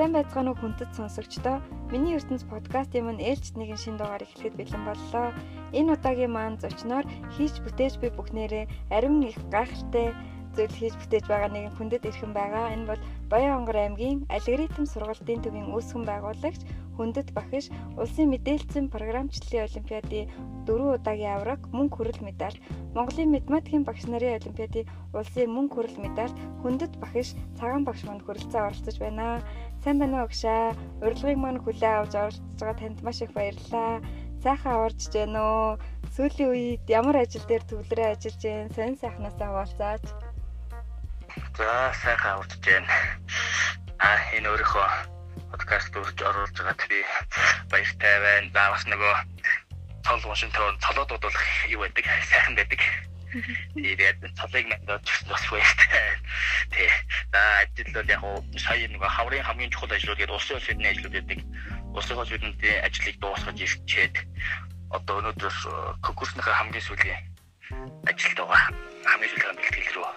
Сайн байцгаана уу хүндэт сонсогчдоо. Миний ертөнц подкастын мань ээлжид нэгэн шин дугаар эхлэхэд бэлэн боллоо. Энэ удаагийн маань зочноор хийж бүтээж буй бүхнээрээ ариун их гайхалтай зүйл хийж бүтээж байгаа нэгэн хүндэт ирхэн байгаа. Энэ бол Баян-Онгор аймгийн алгоритм сургалтын төвийн үүсгэн байгуулагч хүндэт багш улсын мэдээлцэн програмчлалын олимпиадын дөрвөн удаагийн авраг мөнгө хүрэл медаль Монголын математикийн багш нарын олимпиадын улсын мөнгө хүрэл медаль хүндэт багш цагаан багш манд хүрэлцэн оролцож байна. Сайн байна уу гшаа? Урилгыг маань хүлээн авч оролцож байгаа танд маш их баярлалаа. Сайхан аварж байна уу? Сүүлийн үед ямар ажил дээр төвлөрөө ажиллаж байна? Сонин сайхнасаа хуваалцаач. За сайхан аварч байна. А энэ өөрийнхөө подкаст үрж оруулж байгаад би баяртай байна. За бас нөгөө цол Вашингтон цолоодууд бол юу байдаг? Сайхан байдаг. Тэгээд цолыг мандаж бас баяртай. Тэ. За ажил бол яг сая нөгөө хаврын хамгийн чухал ажлууд гэдэг улсын хөлсөдний ажлууд байдаг. Улсын хөлсөдний ажлыг дуусгаж ирчээд одоо өнөөдөр конкурсныхаа хамгийн сүүлийн ажилд байгаа. Хамгийн сүүлийн бэлтгэл рүү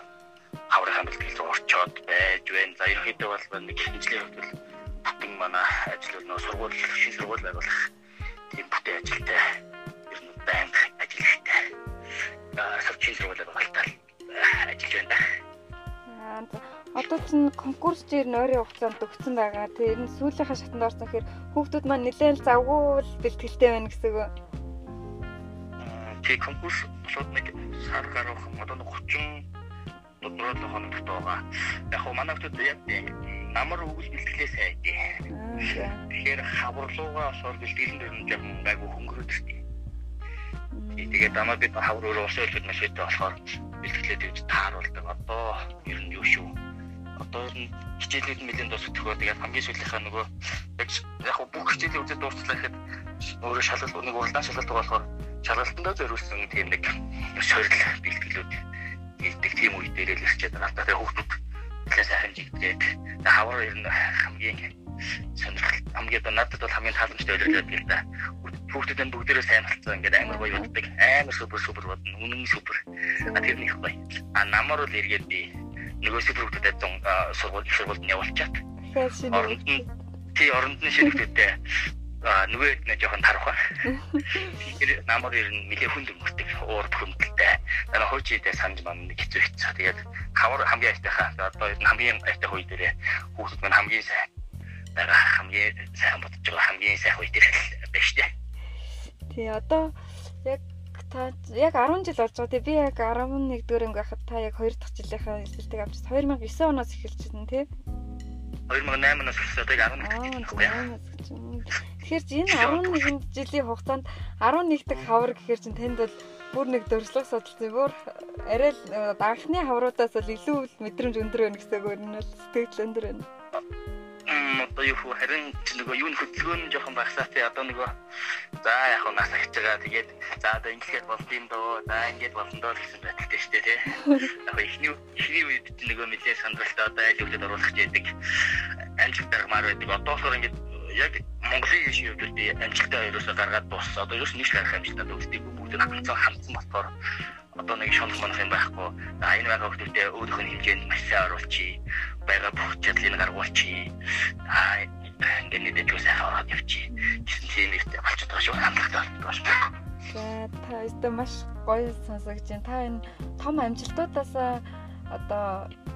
хаврын бэлтгэл рүү орчоод байж байна. За ерөнхийдөө бол нэг хэмжлийн хувьд бол бүтэн манай ажил нөө сургууль шин сургууль байгуулах тийм бүтээн ажилтай ер нь банк ажиллагтай. Аа савчин сургууль байгуулалтаар ажиллаж байна. Одоо чинь конкурс дээр нойрын хугацаанд өгсөн байгаа. Тэр нь сүүлийнхаа шатанд орсон гэхээр хүүхдүүд маань нэлээд завгүй бэлтгэлтэй байна гэсэн үг. Тэг конкурс шууд нэг сар гарах одоо 30 4 хоног байгаа. Яг хөө манай хүмүүс яг намар үгэл бэлтгэлээ сайн дээ. Тэгэхээр хаврлуугаа осоор бэлтгэлийн нь жоохон гайгүй хөнгөрөөд дээ. Тэгээд намаа бид хавар өөрөө усан үлдээд маш хэвтэй болохоор бэлтгэлээ дэвж тааруулдаг. Одоо ер нь юу шүү. Одоо ер нь хичээлүүд нэлээд дуусчихгоо тэгээд хамгийн сүүлийнхаа нөгөө яг яг бүх хичээлийн үзэл дуусчлаа гэхэд өөрөө шалгалт нэг уралдаан шалгалт болохоор шалгалтандаа зориулсан тийм нэг сорил бэлтгэлүүд хийдэг тийм үе дээр л ирчээд байгаа. Тэгээд хүүхдүүд нэлээд сайхан жигдгээд хавар ер нь хамгийн сонирхол хамгийн надад бол хамгийн тааламжтай байлаа гэх да. Хүүхдүүд энэ бүгдээрээ сайн болцсон ингээд амар гоё боддог. Амар супер супер бодно. Үнэн супер. А тэр нэг гоё. А намар бол эргээд би нөгөө супер хүүхдүүдэд зун сургууль сургуульд явуулчаад. Оронд нь тий оронд нь шинэхтэйтэй нөгөө нэг жоохон тарах. Тэр намар ер нь нэлээ хүнд өнгөрдөг. Уур хүндэлтэй. Манай хойчидээ санаж мань нэг хэцүү хэцүү. Тэгээд хавар хамгийн айтайхаа. Одоо ер нь хамгийн айтай хүй дээрээ хүүхдүүд маань хамгийн сайн. Дараа хамгийн сайн бодож байгаа хамгийн сайн хүй дээр байна штэ. Тий одоо яг та яг 10 жил болж байгаа. Тэг би яг 11 дэх анги байхад та яг 2 дахь жилийнхаа эсэлтийг авч 2009 оноос эхэлж байна тий. 2008 оноос эхэлсэн одоо 11 дэх байна. Тэгэхээр энэ 11 жилийн хугацаанд 11 дахь хавар гэхээр чинь танд бол бүр нэг дуршлаг судалсан. Бүр арай л анхны хавруудаас бол илүү мэдрэмж өндөр байна гэсэн үг нь бол сэтгэл өндөр байна. Одоо юу харин нөгөө юу хөдөлгөөн нь жоохон багсаа тий одоо нөгөө за яг нас ахиж байгаа тэгээд за одоо ингэхэд болд юм доо за ингэж болно доо гэсэн байдалтай шүү дээ тий. Яг ихний ихний үед нөгөө нэлээд сандралтай одоо айл хөлөд оруулах гэдэг амжилт дармаар байдаг. Одоо болохоор ингэж яг Монголын иш би амжилттай ерөөсө гаргаад дууссан. Одоо ерөөс нэг гарах амжилттай үсдэг бүгд хамтсан хамтсан болохоор одоо нэг шонх монх юм байхгүй. За энэ байгаа хүмүүстэй өөрийнх нь хэмжээнд маш сайн оруулчих. Бага бүх чадлыг гаргуулчих. Аа ингээд нэг дэвгүй сайхан ороод явчих. гэсэн тийм нэртэй болчиход байгаа шүү. Хандлагатай болчиход байгаа шүү. За та өстө маш гоё сонсогч байна. Та энэ том амжилтуудаас одоо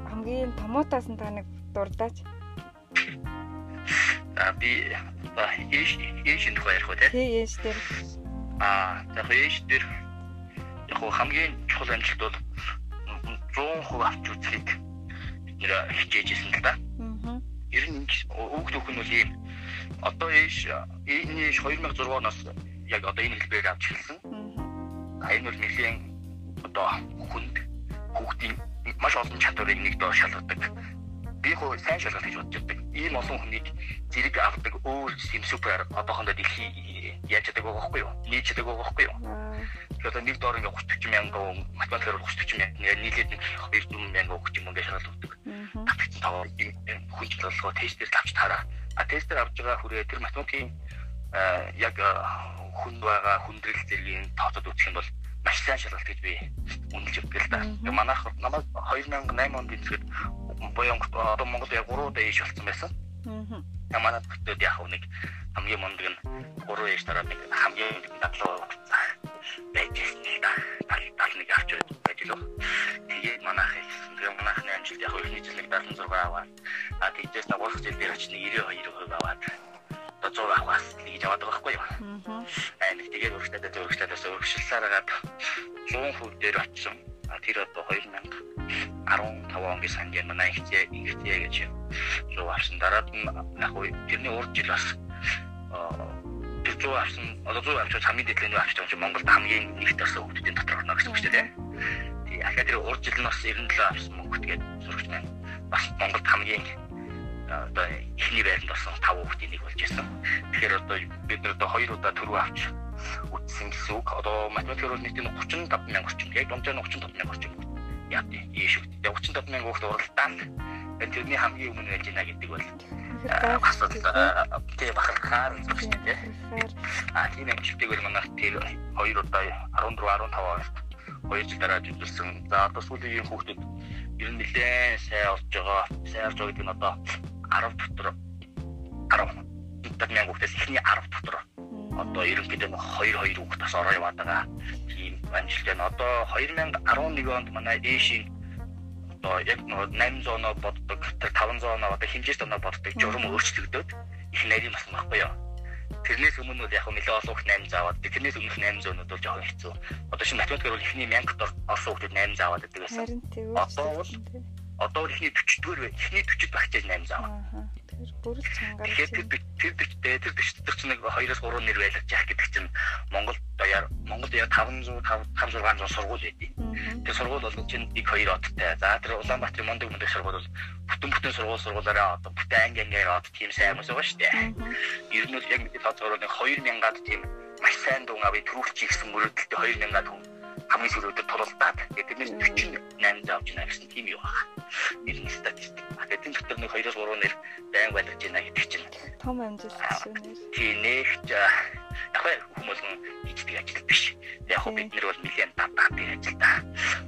хамгийн томоотаас нь та нэг дурдаач. За би ээж ээж энэ хоёр хөө тий ээж дээр аа яг ээж дээр яг хамгийн чухал амжилт бол 100% авч үзэхийг нэр хичээжсэн л да. Ер нь өг төхөн бол ийм одоо ээж энэ ээж 2006 оноос яг одоо энэ хэлбэрээр авч эхэлсэн. Энэ бол нэлийн одоо хүнд хүүхдийн маш олон чадварыг нэг доор шалгадаг би хөө сайн шалгалт гэж бодож байдаг. Ийм олон хүнийг зэрэг авдаг өөр юм супер одоохондоо дэлхий яаж чаддаг байгаа байхгүй юу? Нийт чаддаг байгаа байхгүй юу? Тэгэхээр нэг доор ингээ 30 40 мянган математикаар 30 40 мянган нийлээд нэг 2 мянган өгч юм ингээ шалгалт өгдөг. Тагтсан тав хүн жиглолгоо тестээр авч таараа. А тестээр авч байгаа хүрээ тэр математикийн яг хүн байгаа хүндрэл зэргийн тооцоод үзэх юм бол маш сайн шалгалт гэж би үнэлж өгдөг л да. Манайх намайг 2008 онд эзэхэд Боёнгот одоо Монгол яг 3 удаа ийш болсон байсан. Аа. Та манай хотод яг нэг хамгийн мундаг нь 3 ээж дараа нэг хамгийн дадлуу байж байна. Тал нэг авч байж л. Тэгээд манайх тэгээ манайхны амжилт яг ихний жил нэг 76 аваад а тэгжээс дагуулх жил дээр очны 92% аваад одоо 100 авахаас гэж яваад байгаа байхгүй юу. Нэг тэгээд өргөжлөдөө өргөжлөдөөс өргөжлөсөөр хагаад 100% дээр очсон. А тэр одоо 2015 оны сангийн манай ихтэй ингэтэй гэж зүү авсан. Дараад нь яг уу тэрний урд жил бас зүү авсан. Одоо зүү авч хамгийн дэдлэний авч байгаа чинь Монголд хамгийн нэгт бас хөвгтийн дотор орно гэсэн үг шүү дээ. Тий. Ахаа тэр урд жил нь бас 97 авсан мөнгөт гээд зурагч байна. Бас Монголд хамгийн одоо ихний байранд бас 5 хүүхдийн нэг болж байсан. Тэгэхээр одоо бид нар одоо 2 удаа төрөө авч үтсэн гэсэн үг. Одоо математикээр бол нийт нь 35 мянга орчим. Яг дундаа нь 35 мянга орчим. Яа тий. Ийш үг. 35 мянга хүүхд уралдаан. Тэрний хамгийн өмнө байж гинэ гэдэг бол асуудал тий бахархаар зүйл тий. А тийм амжилтыг бол манайх тэр 2 удаа 14 15 оност 2 жил дараа жүжүүлсэн. За одоо сүүлийн хүүхдүүд ер нь нэлээд сайн олж байгаа. Сайн олж байгаа гэдэг нь одоо 10 дотор 10 мянга хүүхдээс ихний 10 дотор одоо ерөнхийдөө 2 2 хүүхд бас ороо яваад байгаа. Тийм амжилт байна. Одоо 2011 онд манай ээшийн одоо яг нөгөө 800 оноо боддог, тэр 500 оноо одоо хэмжээст оноо боддог журам өөрчлөгдөөд их нарийн бас баггүй юу. Тэрнээс өмнө бол яг нэлээд олон хүүхд 8 зааваад тэрнээс өмнөх 800 өнөд бол жоохон хэцүү. Одоо шинэ математикээр бол ихний 1000 дор орсон хүүхдэд 8 зааваад байдаг байсан. Одоо бол одоо ихний 40 дэх ихний 40-д багчаа 8 зааваа. Тэр бүр чангаар. Тэгэхээр тэр тэр тэр тэр чинь нэг 2-оос 3 нэр байлгаж яах гэдэг чинь Монгол даяар Монгол даяар 500 500 600 сургууль байдیں۔ Тэр сургууль бол чинь 1 2 одтой. За тэр Улаанбаатарын Мондөг мөндөг сургууль бол бүтэн бүтэн сургууль сургуулаараа одоо бүтэн анги ангиар од тийм сайн хүмүүс байгаа шүү дээ. Ер нь бол яг мэдээ тооцоогоор нэг 2000-аад тийм маш сайн дун авыг төрүүлчих гэсэн мөрөөдөлтөй 2000-аад хүн хамгийн сүүлд туралдаад тэрнээс 48 авч байна гэсэн тийм юу байна. Ер нь статистик. Тэгэхээр дотор нэг 2-оос 3 нэр байн байлгаж байна гэдэг чинь том амжилт шүү нэр. Тийм нэгч яг хүмүүс хийдэг ажил биш. Яг бид нэр бол нэгэн татаад ажил та.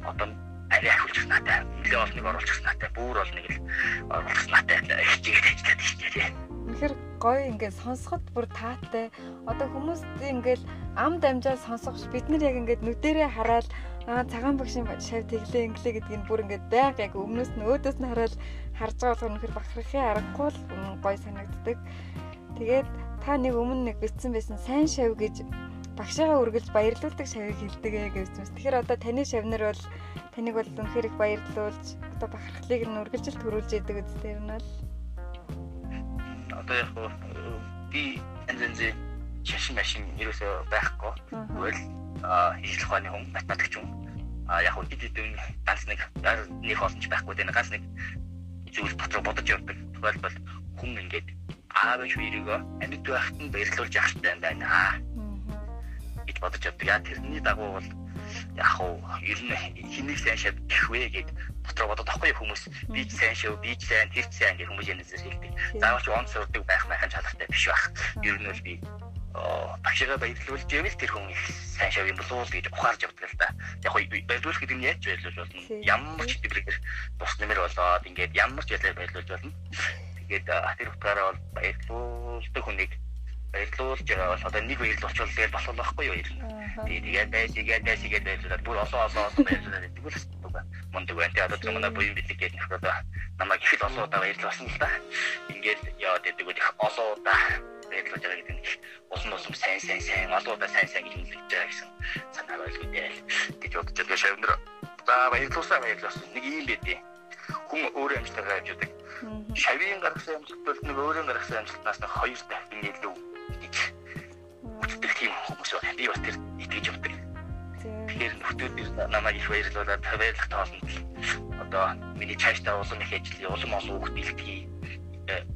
Одоо арай ахуулж наатай. Нэлээ олныг оруулж наатай. Бүүр олныг л оруулж наатай. Хичээгээд ажиллаад шүү дээ. Үнэхээр гоё ингээд сонсоход бүр таатай. Одоо хүмүүс ингээд ам дамжаа сонсох бид нар яг ингээд нүдэрээ хараад аа цагаан багшийн шав тэглээ инглээ гэдгийг нь бүр ингээд байг яг өмнөөс нь өөдөөс нь хараад харж байгаа болохоор үнэхээр бахархахын аргагүй л гоё санагддаг. Тэгээд та нэг өмнө нэг битсэн байсан сайн шав гэж багшаагаа үргэлж баярлуулдаг шавыг хэлдэг ээ гэж байна. Тэгэхээр одоо таны шавнар бол таныг бол үнэхээр их баярлуулж одоо бахархлыг нь үргэлжил төрүүлж яадаг үстэй юм аа одоо яг би янзын шашин машин ерөөсөө байхгүй. Тэгвэл хийх ухааны хүн, математикч хүн. А яг хэд хэдэн ганц нэг нэг холч байхгүй дээ. Ганц нэг зүйл дотор бодож явдаг. Тухайлбал хүн ингээд аав шүү эргөө амьд байхад нь баярлуулж хэрэгтэй байна. Гэж бодож явдаг. Яа тэрний дагуу бол яг хөө ер нь хэнийг сайн шат гэх вэ гэд дотроо бодоод авахгүй хүмүүс би ч сайн шүү би ч сайн тэр ч сайн гэх хүмүүс янзэр хэлдэг. Заавал ч онц сурдаг байх майхан шалгартай биш байх. Ер нь бол би багшигаа баярлуулж ивэл тэр хүн их сайн шав юм болов уу гэж ухаарж явдаг л да. Яг хөө баярлуулах гэдэг нь яаж баярлуулж болно? Ямар ч хэвээр бус нэмэр болоод ингээд ямар ч ялаа баярлуулж болно. Тэгээд тэр утгаараа бол баярлуулдаг хүнийг баярлуулж байгаа одоо нэг баярл болчихвол тэгэл болох байхгүй юу ер нь. Тэгээд байж тэгээд байж тэгээд баярлуулаад бүр олон олон олон баярлуулаад гэдэг үл мундаг байна. Тэгээд одоо манай буян бэлэг гэдэг нөхөр одоо намайг их л олон удаа баярлуулсан л да. Ингээд яваад байдаг үл их олон удаа баярлуулж байгаа гэдэг нь улам улам сайн сайн сайн олон удаа сайн сайн үлдэж байгаа гэсэн санаа байлгүй гэж бодож байгаа шавнар. За баярлуулсан баярлуулсан нэг юм байдیں۔ хүн өөрөө амжилтаа авч яадаг. Шавийн гаргасан амжилт бол нэг өөрөө гаргасан амжилтнаас нэг хоёр дахин илүү үздэг тийм хүмүүс байна. Би бас тэр итгэж явдаг. Тэгэхээр нөхдүүд намайг их баярлуулаад баярлах тоолонд одоо миний цаашдаа улам их ажил, улам олон хүүхд бэлтгэе,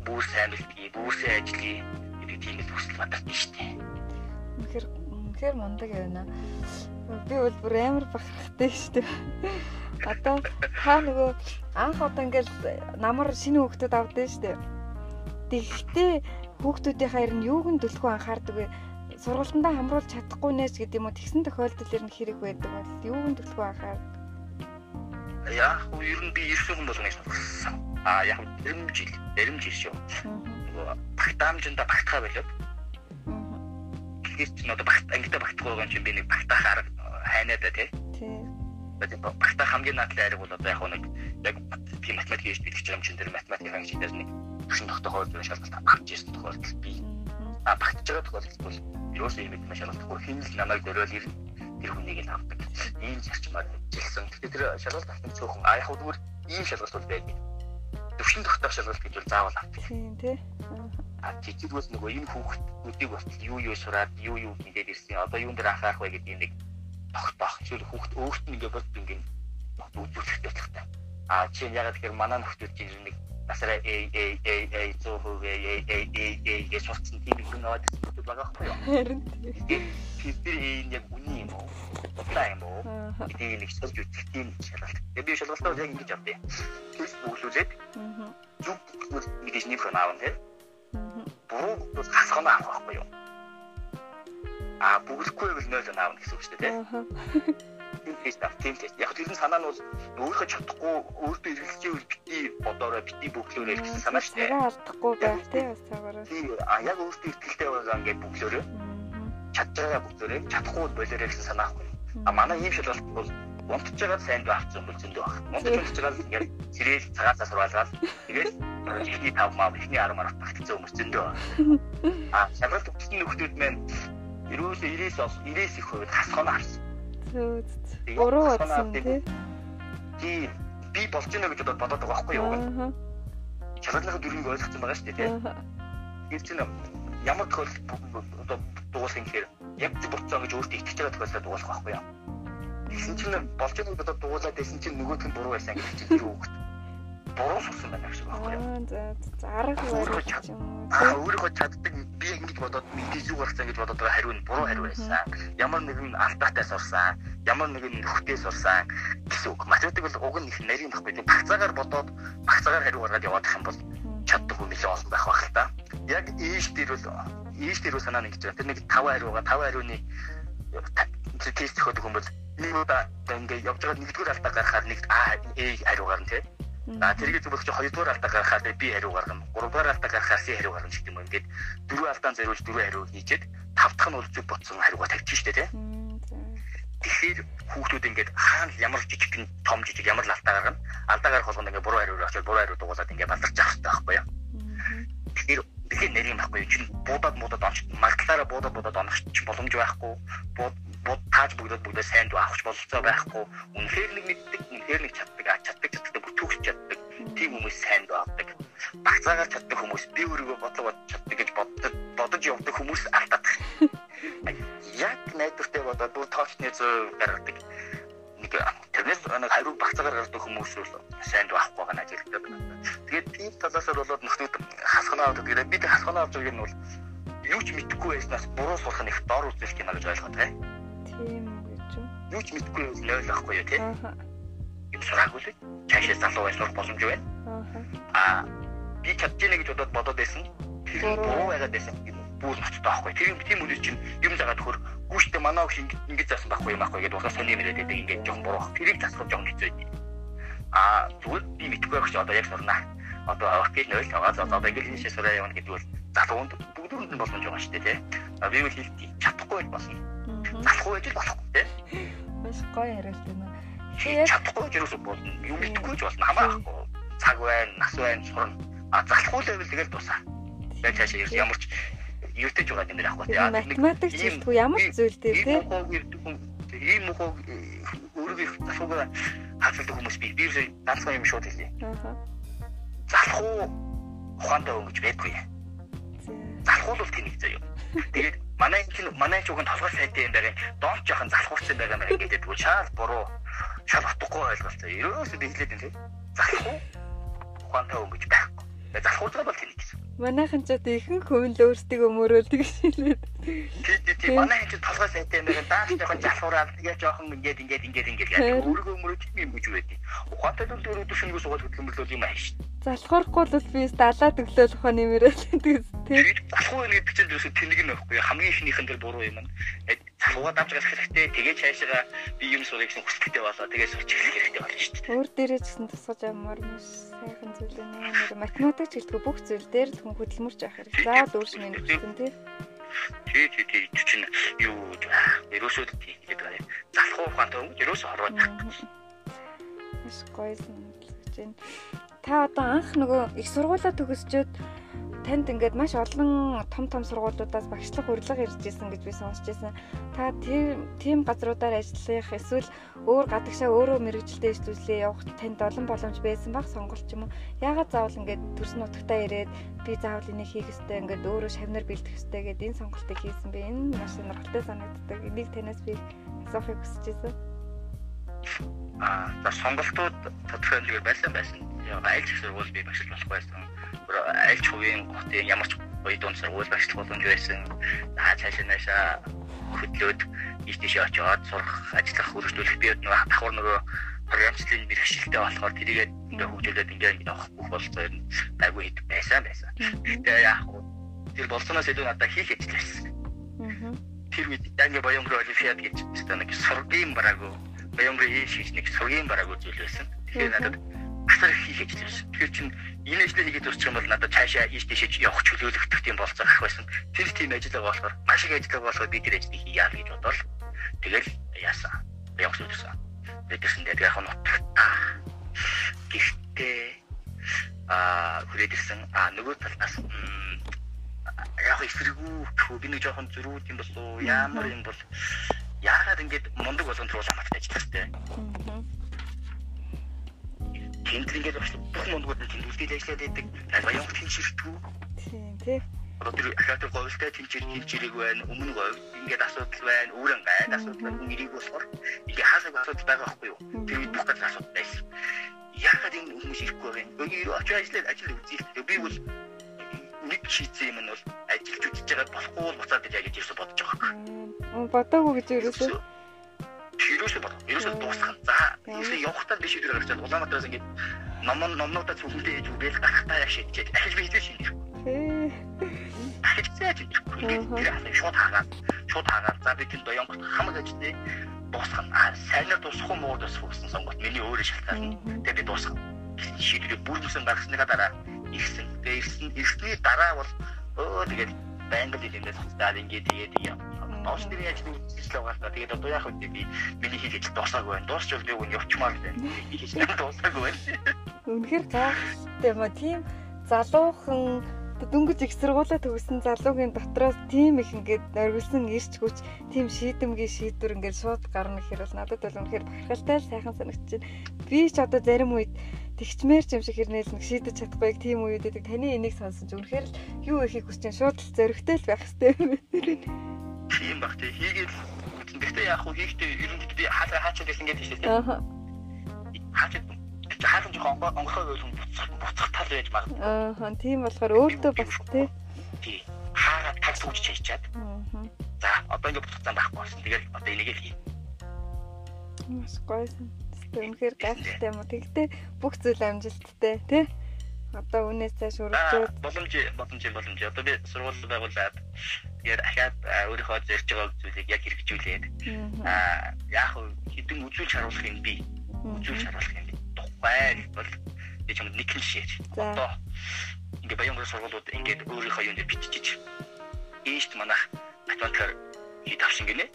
бүр сайн бэлтгэе, бүр сайн ажиллая гэдэг тийм л хүсэл шүү дээ. Үнэхээр үнэхээр мундаг явна. Би бол бүр амар бахархтай дээ. Одоо та нөгөө анх одоо ингээл намар шинэ хүүхдүүд авдсан дээ. Тэгэхдээ хүүхдүүдийн хайр нь юуг нь төлөхөө анхаардаг вэ? Сургалтандаа хамруулж чадахгүй нээс гэдэг юм уу? Тэгсэн тохиолдол ер нь хэрэг байдаг бол юуг нь төлөхөө анхаардаг? Яа, ер нь би ирсэн хүн болгоно гэсэн. Аа, яг эрэмжил, эрэмжил шүү. багтаамжинда багтахаа болоод тэгэхээр чинь одоо багт ангитай багтах байгаа юм чинь би нэг багтаах арга хайнаа да тий. Тий. Багтаах хамгийн наадлын арга бол одоо яг нэг яг тийм математик хийж байгаа юм чинь тэр математикийн дээр нэг төвшин тогтоохоор зөв шалгалт авч ирсэн тохиолдол би а багтаж байгаа тохиолдол бол ерөөсөө юм мэдмэ шалгалтгүй хинэл намайг дөрөөл ирнэ тэр хүнийг л авдаг. Ийм зарчмаар хэлсэн. Тэгэхээр тэр шалгалт авсан цөөхөн а яг зүгээр ийм шалгалт бол байдаг. Төвшин тогтоох шалгалт гэж бол заавал авдаг. Тийм тий. А жижигвэс нөгөө ийм хүүхдүүдийг бас юу юу сураад юу юу мэдээд ирсэн. Одоо юун дээр анхаарах вэ гэдэг нэг тогтоох. Эсвэл хүүхд өөрт нь ингээд бол ингээд үзүүлэх хэрэгтэй. А чинь яг тэгэхээр манай нөхдөд чинь нэг насараа э э э э зөө хөө э э э э гэж сурцсан тийм зүйл байгаа байхгүй юу? Харин тийм. Тэр яг үний юм уу? Таа юм уу? Эдийг нэг сорж үзэх тийм шалгалт. Тэгээ би шалгалтаа яг ингэж авдээ. Тэс бүглүүлээд зүг мэдээж нэг хон аавн тийм. Буруу бас хасгана авах байхгүй юу? А бүглэхгүй бол 0 аавна гэсэн үг шүү дээ тийм тийм тест ав тийм тест яг тэр нь санаа нь бол өөрийнхөө чадахгүй өөртөө эргэлзээ үл бити бодороо бити бүглөөрэй гэсэн санаа шүү дээ. Алдахгүй байх тийм бас цагаараа. Тийм а яг өөртөө ихтэй байгаа ингээд бүглөөрэй. Чадж байгаа бүглөөрэй. Чадахгүй болоорой гэсэн санаа ахгүй. А манай ийм шалгалт бол унтж байгаа сайн дөө авсан бол зөндөө баг. Унтж унтж байгаа ингээд сэрэл цагаасаа сурвалгаад тэгээд ихний 5 маа ихний 10 маа багтцсан хүмүүс зөндөө. А шалгалт өгсөн нөхдүүд маань ерөөсөө 90-ээс 90-ээс их хувьд хасгана харсан. Зөө Буруу бодсон тий. Тий. Би болж байна гэж бодоод байгаа байхгүй юу? Шалгалын дөрвийг ойлгосон байгаа шүү дээ тий. Тэр чинь ямар тохиолдол одоо дуусах юм хэрэг яг бурцаа гэж өөртөө итгэж байгаа тохиолдол дуусах байхгүй юу? Тэгсэн чинь болж байгааг бодоод дуулаад байсан чинь нөгөөх нь буруу байсан гэж чинь юу хөхт буруу сурсан байна гэж байна. Аа за за арга барих юм. Аа өөрөө чаддаг би ингэж бодоод мэдээж юу гарцсан гэж бодоод байгаа хариу нь буруу хариу байсан. Ямар нэгэн алдаатай сурсан, ямар нэгэн нөхдөй сурсан гэсэн үг. Математик бол уг нь их нарийн баггүй. Багцаагаар бодоод багцаагаар хариу гаргаад явах юм бол чаддаг хүн нэлээд олон байх байх л та. Яг ийш дээр бол ийш дээр санаа нэг гэж байна. Тэр нэг 5 хариугаа 5 хариуны тест өгөх хүн бол нэг удаа ингээ явж байгаа нэгдүгээр алдаа гаргахаар нэг А Э хариу гарна тийм За тэрийг зөвлөж хоёрдугаар алдаа гаргахаар би хариу гаргана. Гуравдугаар алдаа гаргахаар си хариу гаргана гэх юм. Ингээд дөрвөн алдаан зориулж дөрвөн хариу хийчихэд тав дахь нь бол зүг ботсон хариугаа тавьчих штэ тий. Тэгэхээр хүүхдүүд ингээд хаана ямар жижигхэн том жижиг ямар л алдаа гаргана. Алдаа гаргах болгоно ингээд буруу хариу очоод буруу хариу дугуулад ингээд баларч авах хэрэгтэй байхгүй юу? Тэгэхээр тэгэхээр нэрийн байхгүй юу? Чин буудаад муудаад онч маглаараа буудаад буудаад онох чинь боломж байхгүй. Бууд тааж бүгдээ бүгдээ сайн дуу авахч бололцоо байхгүй. Үнэхээр нэг мэддэг, үнэхээр нэг чаддаг, чаддаг чаддаг бүтээгч чаддаг. Тийм хүмүүс сайн дуу авдаг. Багцаагаар чаддаг хүмүүс би өөрийгөө бодлого бодож чаддаг гэж боддог бодож явдаг хүмүүс алдаад. Яг найдвартай бодоод бүр тоочны зөө гаргадаг. Тэрнээс нэг хариу багцаагаар гаргадаг хүмүүс бол сайн дуу авахгүй байгаа ажигладаг. Тэгээд тийм талаас нь болоод нөхдөд хасгана авдаг. Тэгээд бид хасгана авч байгаа нь бол юу ч мэдэхгүй байснаас буруу сурах нь их дор үзүүлэх юм аа гэж ойлгоод байна. Тийм гэж юу? Юу ч мэдэхгүй байл байхгүй юу тий? юм сураагүй л цаашаа залуу сурах боломж байна. Аа би чадж ийнэ гэж бодоод бодоод байсан. Тэр буруу байгаад байсан. Бүүл ноцтой байхгүй. Тэр юм тийм үнэ чинь юм загаад хөр гүйштэй манаа их ингэж заасан байхгүй юм байхгүй гэдээ уусаа сони мөрөөд байдаг ингээд жоохон буруу. Тэрийг засах жоохон хэцүү байд. Аа зүгээр би мэдгүй байх чи одоо яг сурнаа. Одоо окей нөл. За одоо ингээд энэ сураа явна гэдэг бол залуунд бүгдүүнд нь боломж байгаа шүү дээ тий. А би бол хэлтий чадахгүй байж болно. Залахгүй байж болохгүй тий. Бас гоё хариулт юм аа. чадахгүй ч юусэн болно. Юу мэдгүй ч болно. Хамаахгүй. Цаг байна, нас байна, сурна. А залахгүй л байвал тэгэл дуусаа. Яг цаашаа ямар ч ч байгаа юм авахгүй тийм. Математик чиглэлгүй ямар ч зүйл дээр тийм. Ийм мөхөө өөрөөр засуугаа хасалдаг хүмүүс би би ганцхан юм шууд хэлье. Аа. Залхуу ухаантай өнгөж байдгүй. Залхуул бол тэнийг заяа. Тэгээд манай чинь манай чугын толгой сайтай юм байгаа. Доонч жоохон залхуурсан байгаа юм ингээд тэгвэл шал буруу шал утгагүй ойлголцоо. Ерөөсөө биглээд юм тийм. Залхуу ухаантай өнгөж байхгүй. Залхуурдаг бол тэнийг гэсэн. Манайхан ч одоо ихэнх хүн л өөрсдөө мөрөөлдөг шилээд. Тийм тийм манай хин ч толгой сайтай юм байна. Дааш жоохон залхуураад тэгээ жоохон ингээд ингээд ингээд ингээд яа. Өөргөө мөрөж юм гэж байдаг. Ухаантай л өөрөдөө шингүү суугаад хөдөлмөрлөл юм ааш. Залхуурахгүй л би далаа төглөөл ухаан нэмэрэл тэгс тийм. Залхуу гэдэг чинь юусе тэнэг нь байхгүй хамгийн ихнийхэн дээр буруу юм. залууга давж гарах хэрэгтэй. Тэгээ цаашаа би юм сурах гэсэн хүсэлтэй болоо тэгээ сурч эхлэх хэрэгтэй болно шүү дээ. Өөр дээрээ ч гэсэн тусгаж ямар маш сайхан зүйл. Нэр математик ч гэлтгүй бүх зүйл дээр хүн хөдөлмөрч авах хэрэгтэй. Заавал өөрс минь гэсэн тий. Тий, тий, тий чинь юу ерөөсөө тий гэдэг байна. Залхуу ухаантай өнгө ерөөсөө хорвоод. Маш гоё санагдаж байна. Та одоо анх нөгөө их сургуулаа төгсчөөд танд ингээд маш олон том том сургуулиудаас багшлах урилга ирж исэн гэж би сонсч байсан. Та тийм газруудаар ажиллах эсвэл өөр гадагшаа өөрөө мэрэгжилдээ ижлүүлээ явах танд олон боломж байсан баг сонголт юм уу? Яагаад заавал ингээд төрс нутагтаа ирээд би заавал энийг хийх ёстой ингээд өөрөө шавнар бэлдэх ёстой гэдээ энэ сонголтыг хийсэн би. Энэ маш сонирхолтой санагддаг. Энийг танаас би асуухыг хүсэж байсан. Аа, за сонголтууд тодорхой хэмжээгээр байсан байсан. Яг айлч сургууль би багшилж болох байсан альч хувийн хотын ямар ч гоё дунд сургууль багшлах боломж байсан. За цаашаа наашаа хөдлөөд ийш тийш очиод сурах, ажиллах, үргэлжлүүлэх би нөгөө давхар нөгөө програмчлалын мэрэгчлэлтэй болохоор тэрийгээ ингээ хөгжүүлээд ингээ авах бүх болцоо ер нь айгүй хэд байсан байсан. Тэгээ яг тэр болсноос илүү надад хийх ажил байсан. Тэр үед ингээ Баянгөр Олимпиад гэж нэг сургийн бараагүй Баянгөр хийж нэг сургийн бараагүй зүйл байсан. Тэгэхээр надад асар их хийх ажил байсан. Тэгэхээр чинь энэ ажлыг хийгээд урчих юм бол надад цаашаа ийш тийш явах чөлөөлөгдөх тийм болцоо гарах байсан. Тэр тийм ажил байгаа болохоор маш их ажил байгаа болохоор би тэр ажлыг хийя гэж бодвол тэгэл яасан. Явах зүйлсэн. Тэгсэн дээр яг нь утгатаа. Гэхдээ аа хүрээд ирсэн. Аа нөгөө талаас яг эсрэгүү би нэг жоохон зөрүүд юм болов уу? Ямар юм бол яагаад ингэж мундаг болгон туруулаа маттай ажиллах хэрэгтэй. Аа тэнд ингээд бүх мундгууд нь тэнд үлдээд ажиллаад байдаг. Баян хот хинширтгүү. Тийм тий. Одоо ахаад говьлтай тэнцэр хинчэрэг байна. Өмнө говь ингээд асуудал байна. Өөрөн гайд асуудал байна. Нэрийг болохоор ингээд хаасаг асуудал байгаа байхгүй юу? Тэр үед бүх газар асуудал байсан. Яагаад энэ хүмүүс ирэхгүй байгаа юм? Бөгийн очиж ажиллаад ажил үзээ. Би бол нэг шийдсэн юм нь бол ажиллаж үзэж байгаа болохгүй бол буцаад гэж яаж ирсэн бодож байгаа. Бодоогүй гэж ерөөсөө ерөөсөө бод. Ерөөсөө дуусгах. За ерөөсөө явахтаа биш үү гэж байна. Улаанбаатараас ингээд ном номнуудаа зүгтээ хийж үгээл гарахтаа яг шийдчихэд ахиж би хийж шинэ. Ахиж зээж ингээд шууд хаагаад шууд хаагаад за би тэнд доёнг хамаг ажиллая дуусгах. А сайнаар дуусах уу муу дуусах гэсэн сонгот миний өөрөө шалтгаан. Тэгээ би дуусгах. Шийдвэрээ бүр мөсөн гаргасныга дараа ирсэн. Тэгээ ирсэн ирсний дараа бол өө тэгээд байнга л юм даа ингээд тэгээд юм Доос дээр яаж үзэл байгаа та. Тэгээд одоо яг үгүй би миний хийж ажил дуусаагүй байна. Дуусч бол би явчмаар байна. Хийж дуусаагүй байна. Үнэхээр гайхалтай юм а тийм залуухан дөнгөж их сургуулаа төгссөн залуугийн дотроос тийм их ингээд оргилсон ирч хүч тийм шийдэмгийн шийдвэр ингээд шууд гарна гэхээр бол надад бол үнэхээр бахархалтай сайхан санагдчихэв. Би ч одоо зарим үед тэгчмээр ч юм шиг хэрнээл нэг шийдэж чадахгүй тийм үед гэдэг таны энийг сонсон ч үнэхээр л юу ихийг хүсэж шууд л зөрөгтэй л байх хэрэгтэй юм юм баг тий хийгээл. Гэхдээ яг хуу хийхдээ ерөнхийдөө би хаалга хаачаад байсан гэдэг чинь. Аа. Хаачаад хаалга жоохон онгохой байлгүй буцах буцах тал байж магадгүй. Аа, тийм болохоор өөртөө бас тий. Хаагаад таг чийчаад. Аа. За, одоо ингэ буцах зам байхгүй болсон. Тэгэл одоо энийг л хий. Маш гойсон. Үнэхээр гайхалтай юм. Тэгтээ бүх зүйл амжилттай тий. Одоо үнээс цааш үргэлжлүүлж боломж боломж боломж. Одоо би сургууль байгуулад тэгээд ахаад өөрийнхөө зорж байгаа зүйлийг яг хэрэгжүүлээд аа яг хэдэн үзүүлж харуулах юм би. Үзүүлж харуулах юм би. Тухай бол би чамд нэг л шийд. Одоо ингээ баянгар сургуулиуд ингээд өөрийнхөө юм дээр бичиж ийшт манах математикаар хий тавшин гинэ.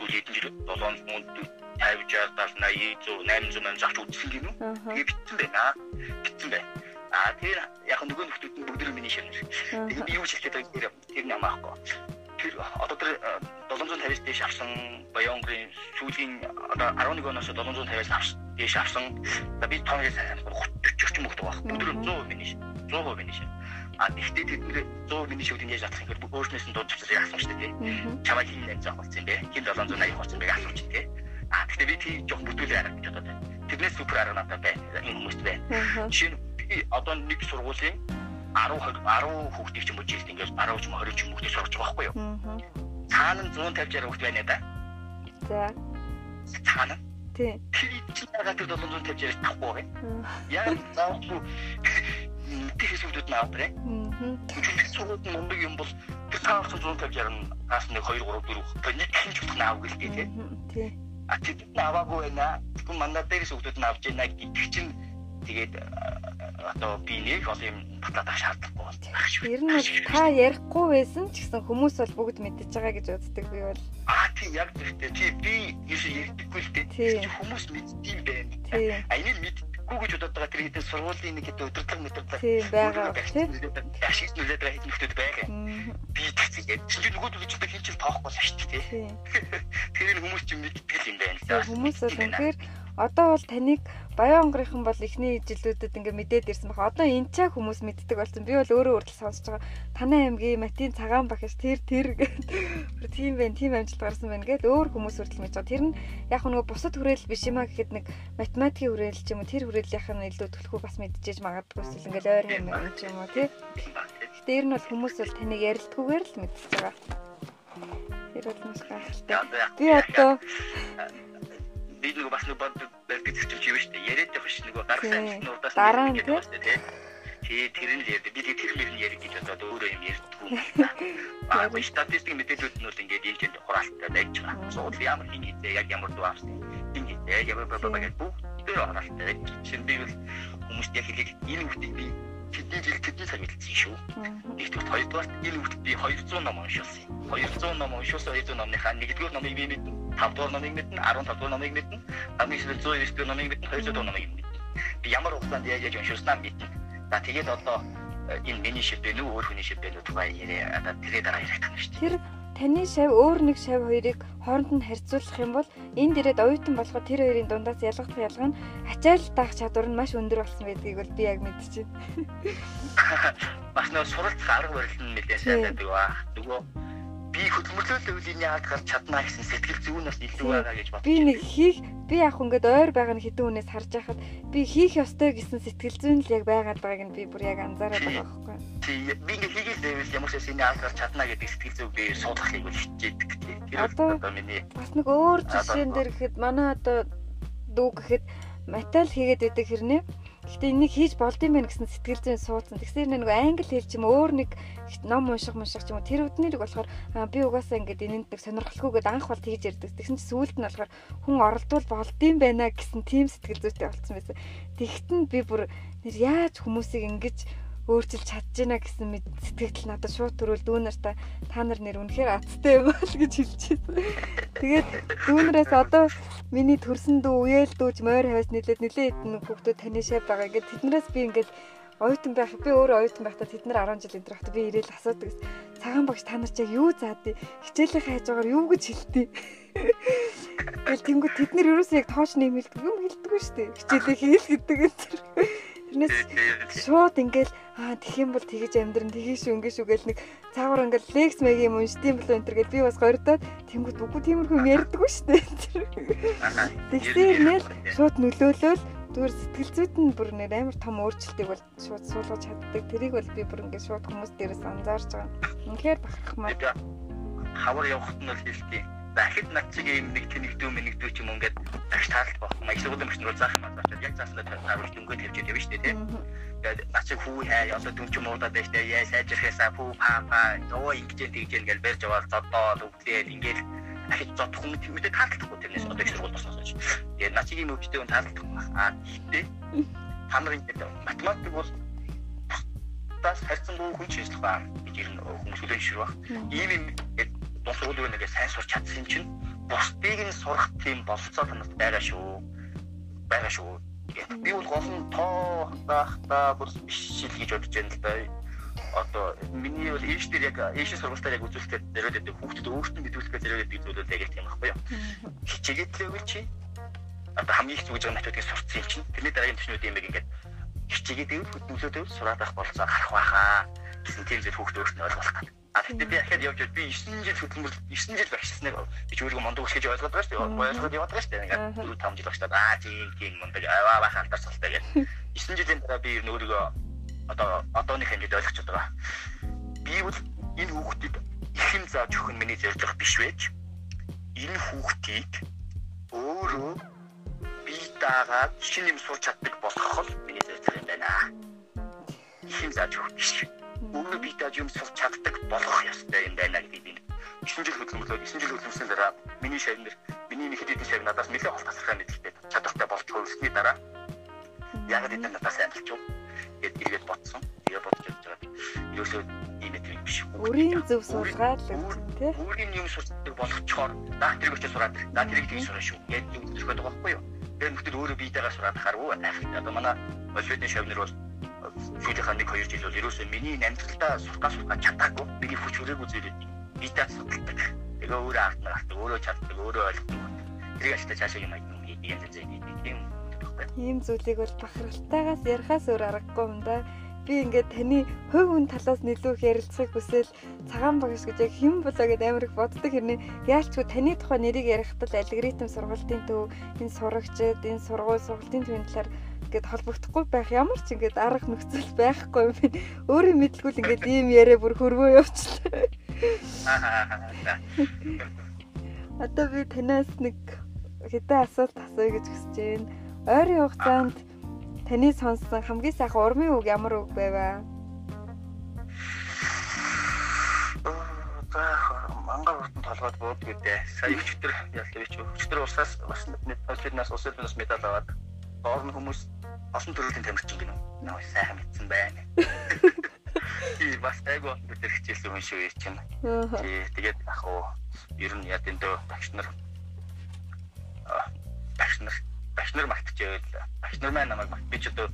Сүүл хэдэн жил 7 мөнд 50 60 70 80 100 800 зарч үзсэн гинэ. Тэгээ битсэн байна. Битсэн байна А тэр яг нөгөө нөхдүүд нь бүгд миний ширнэ. Тэгээд би юу хэлэх гээд тэр тэр юм аахгүй. Тэр одоо тэр 750-аас дээш авсан Баянгрын сүүлийн одоо 11 оноос 750-аас авсан дээш авсан. Би тооныг сайн 40 ч юм уу байгаа. Бүгд 100% миний 100% миний ширнэ. А тэгтээ тэдний 100 миний шүдийг яаж авах юм бэ? Өөрснөөс нь дуудаж авсан яасан шүү дээ. Чамайг хин нэмж авах болсон бэ? Хин 780 болсон бэ асууч дээ. А тэгтээ би тийм жоохон бүтүүлээ арга гэж бодоод. Тэрнээс супер арга надад байна. Энэ хүмүүст байна. Жишээ нь би одоо нэг сургуулийн 10 10 хүүхдийг ч юм уу жилд ингээд 10 ч юм 20 ч юм хүүхдийг сурч байгаа байхгүй юу? Цаана 150 60 хүүхд байна да. За. Цаана. Тий. Тэр чинь ягаад тэр 750 60 тахгүй вэ? Яг заавал тэр хэсгүүд нь авдраа. Аа. Тэр сургууль нь мундаг юм бол тэр цаа орсон 150 60 гаас нэг 2 3 4 тэг нэг хинж утх наав гэлтэй тий. Тий. А тэд наваагүй байна. Тэгвэл манай дээрээс өгдөд нь авч яана гэдэг чинь тэгээд одоо би нэг бол юм батлаад шаардлагагүй байна шүү. Ер нь та ярихгүй байсан ч гэсэн хүмүүс бол бүгд мэдчихэж байгаа гэж үздэг би бол. Аа тий яг зөвхөн тий би ерөөсөө ярьдаггүй л дээ. Хүмүүс мэддэм байна. А энэ мэд Гүү гэж бодоод байгаа тэр хэдэн сургуулийн нэг хэдэн өдөрлөг мэдэрлэг тийм байгаа тийм ашиг нүлээд байгаа хэдэн хүмүүс байгаа. Би тэгсгээд чинь нөгөөдөө ч хин чил тоохгүй л шүү дээ тийм. Тэр хүмүүс чинь мэддэг юм байна. Хүмүүс бол үнэхээр одоо бол таныг Баян онгорынхан бол эхний жилүүдэд ингээ мэдээд ирсэн баха. Одоо энэ чаа хүмүүс мэддэг болсон. Би бол өөрөө үрдэл сонсож байгаа. Танай аймгийн Матин цагаан багш тэр тэр гэдэг тийм байх, тийм амжилт гарсан байна гэд өөр хүмүүс үрдэл мэдж байгаа. Тэр нь яг нөгөө бусад хүрээлэл биш юм а гэхэд нэг математикийн хүрээлэл ч юм уу тэр хүрээллийнх нь илүү төлөхөө бас мэдчихэж магадгүй эсвэл ингээл ойр юм юм ч юм уу тий. Гэтэ ер нь бол хүмүүс бол таныг ярилдгүйгээр л мэдчихэж байгаа. Тэр бол маш гайхалтай. Би одоо би нэг бас нэг бод барьдаг зэвчмч юм шүү дээ. Яриад явах ш нэг гаргасан амжилтнуудаас дараа нь тий. Тий тэр нь яриад би тэр мөр нь ярих гэж бодоод өөрөө юм ярьдаггүй. Аа би статистик мэдээлүүд нь бол ингээд энэ тэнд хураалттай байж байгаа. Сууд ямар хин хийдэ яг ямар дуу авсан. Хин хийдэ ямар баба гэж бүгд тэр хураалттай. Шинэ би бол хүмүүст яг хэлийг энэ үгтийг би тэдний жил тэдний цаг мэдсэн шүү. Нэгдүгээр хоёрдугаар энэ үгт би 200 ном уншуулсан. 200 ном уншуулсан 200 номныхаа нэгдүгээр номыг би мэднэ. 5 дугаар номыг мэднэ, 15 дугаар номыг мэднэ, хамгийн сүүл 109 дугаар номыг мэднэ, 200 дугаар номыг мэднэ. Би ямар хугацаанд яаж яаж уншуулснаа мэднэ. За тэгээд одоо э, энэ миний шив бэ нүү өөр хүний шив бэ нүү тухай яриа одоо тэрээ дараа ярих тань шүү. Тэр таны шав өөр нэг шав хоёрыг хооронд нь харьцуулах юм бол энд ирээд оюутан болоход тэр хоёрын дундаас ялгах ялгаа нь ачаал даах чадвар нь маш өндөр болсон байдгийг бол би яг мэдчихэв. Бас нөө суралцах арга барил нь нэлээд сайн байдаг ба. Нөгөө би хөдөлмөрлөл өвлийн яад гарч чадна гэсэн сэтгэл зүйн бас илүү байгаа гэж бодсон. Би нэг хийх би яг ингээд ойр байгаа нь хэдэн хүнээс харж байхад би хийх ёстой гэсэн сэтгэл зүйн л яг байгаад байгааг нь би бүр яг анзаараад байгаа байхгүй. Тий би ингээд хийгээл дэвэл ямар ч юм яад гарч чадна гэдэг сэтгэл зүйг би суудахыг бол хичээдэг. Тэр одоо миний бас нэг өөр жишээн дээр гэхэд манай одоо дүү гэхэд метал хийгээд байдаг хэрнээ Гэхдээ энийг хийж болдсон байх гэсэн сэтгэл зүйн суудсан. Тэгсээр нэг англи хэл ч юм өөр нэг ном унших мунших ч юм уу тэр үднэрийг болохоор би угаасаа ингээд энэнд нэг сонирхолгүйгээд анх бол тэгж ярьдаг. Тэгсэн чинь сүүлд нь болохоор хүн оролдвол болдсон байна гэсэн тийм сэтгэл зүйтэй болцсон байсан. Тэгтэн би бүр яаж хүмүүсийг ингэж өөрчилж чадж байна гэсэн мэд сэтгэл надад шууд төрөл дүүнартаа та нар нэр үнэхээр аттай юм бол гэж хэлчихсэн. Тэгээд дүүнээс одоо миний төрсөн дүү үеэл дүүж мойр хавьс нилээд нилээ хэдэн хүүхдүүд таны шав байгаа гэд тэднээс би ингээд оюутан байх би өөрөө оюутан байхдаа тэд нар 10 жил энэ байхдаа би ирээл асуудаг. Цагаан багш та нар чиг юу заадыг хичээлийн хайж байгаагаар юу гэж хэлтий. Тэгэл тэнгуү тэд нар ерөөсөө яг тооч нэмэлдэг юм хэлдэггүй шүү дээ. Хичээлээ хийл гэдэг энэ. Тэрнээс шууд ингээл аа тэгэх юм бол тэгэж амьдрын тгий шүү ингээ шүү гэл нэг цаагаар ингээл лекс мэг юм уншдсан болоо энэ гэл би бас гордоод тэнгууд үгүй тиймэрхүү юм ярьдаггүй шүү дээ. Тэгсээр нэл шууд нөлөөлөөл зүгээр сэтгэл зүйд нь бүр нэр амар том өөрчлөлтийг бол шууд суулгаж чаддаг. Тэрийг бол би бүр ингээд шууд хүмүүс дээрээс анзаарч байгаа. Үнэхээр бахархмаар. Хавар явахт нь бол хэлтий дахид над чиг юм нэг тэнэгдүү мэнэгдүү ч юм ингээд агш таалт болох юм. Машин руу заах юм аа. Яг зааснаа тааруулж дөнгөд явж явж штэ тий. Тэгээд над чиг хүү хай одоо дүн ч юм уу даа штэ яа сайжрахаасаа фүү па па ёо ингэж тэгж ингээд барьж аваад зодоо үгдээд ингээд дахид зодох юм тийм үү таалтлахгүй тэрнээс одоо их сургууль тосноос. Тэгээд над чиг юм өвчтэй хүн таалтлахгүй байна. Аа тиймээ та нар ингээд математик бол тас хайрцангуй хүн чийслэх баа гэж ер нь хүмүүс үлэн ширвах. Ийм юм бус уулын нэгэ сайн сурч чадсан чинь бусдыг нь сурах тийм болцоо танаас байгаа шүү. байгаа шүү. Би бол гол нь тоо байхдаа бүр биш шил гэж бодож байна л да. Одоо миний бол ээж дээр яг ээжийн сургалтаар яг үзүүлэлтэд зориод байдаг хүүхдүүд өөртөө мэдүүлэхээ байдаг зүйлүүд яг тийм байхгүй юу. Хичээгээд л өгөл чи. Одоо хамгийн их зүгж байгаа начуудыг сурцсан юм чинь. Тэрний дараагийн төчнүүд юм ингээд хичээгээд ивэл хөдөлгөөлөөд ивэл сураад авах болцоо гарах байхаа гэсэн тийм зүйл хүүхд өөртөө ойлгох гэдэг. А тэгтээ би ахад явж би 9 жил хөдөлмөр 9 жил багшсныг би ч өөрийгөө мондог гэж ойлгоод байгаа шүү дээ. Ойлгоод яваад байгаа шүү дээ. Ингээд 4 5 жил багшлаад аа тийм тийм мондог аваа бах алтарсалтай гэж. 9 жилийн дараа би өөрийгөө одоо одооны хэмжээд ойлгож байгаа. Би бол энэ хүүхдийг ихэн зааж өгөх нь миний зорилго биш байж энэ хүүхдийг өөрөө би дагаад шинэ юм сурч чаддаг болгох нь миний зорилго юм байна. Ихэн зааж өгөх биш. Өмнө би даж юм сурч чаддаг болгох ёстой юм байна гэдэг би 9 жил хөдөлмөрлөө 9 жил хөдөлмөрсөн дараа миний шавнэр миний нэг хэдийн шавь надаас нэлээд хол тасархаа мэдээлтэй чадвартай болж хувирсны дараа яг л энэ надаас амжилт юм. Тэгээд ирээд бодсон. Тэгээд бодож явж байгаа. Ерөөсөө ийм нэг биш. Үрийн зөв сургаад л гэсэн тий. Үрийн юм сурдаг болгочоор наа тэрийг очиж сураад. Наа тэрийг тэгж сураа шүү. Яг юм зөвхөн байгаа байхгүй юу? Тэгээд нөхдөд өөрөө биетэйгээ сураад ахаар уу айх. Одоо манай Олимпиадын шавнэр бол сүүлийнхаа 1 2 жил бол ерөөсөө миний амьдралдаа сурах сурах чадаагүй. Миний хүч хүрээгүй зүйлүүд биетэй судалдаг. Тэгээ өөрөө ард нар ард өөрөө чаддаг, өөрөө ойлгодог. Тэрийг ажилтаа цаашаа юм юм янз янз юм Ийм зүйлийг бол бахархалтайгаас ярихаас өөр аргагүй юм да. Би ингээд таны хувь хүн талаас нэлээд ярилцахыг хүсэл цагаан багш гэж яг хэн болоо гэдээ амар их боддог хэрнээ яалчгүй таны тухай нэрийг ярихад л алгоритм сургалтын төв энэ сурагчид энэ сургууль сургалтын төвийн талаар ингээд холбогдохгүй байх ямар ч ингээд арга нөхцөл байхгүй юм би өөрөө мэдлгүй л ингээд ийм яриа бүр хөрвөө явчихлаа. Одоо би танаас нэг хэдэн асуулт асууя гэж хүсэж байна. Ойрын хугацаанд таны сонссон хамгийн сайхан урмын үг ямар үг байв? мангар уртанд толгойд буудаг үдээ. Сая өчтөр чи өчтөр усаас бас Олимпиаднаас улс орноос медаль аваад доор нь хүмүүс олон төрлийн тамирчин гинэ. Наа сайхан мэдсэн байна. Би бас айгу өдөр хичээлсэн хүн шүү чинь. Тэгээд ах уу ер нь яд энэ багш нар багш нар багш нар мартчихвэл багш нар маань намайг март би ч одоо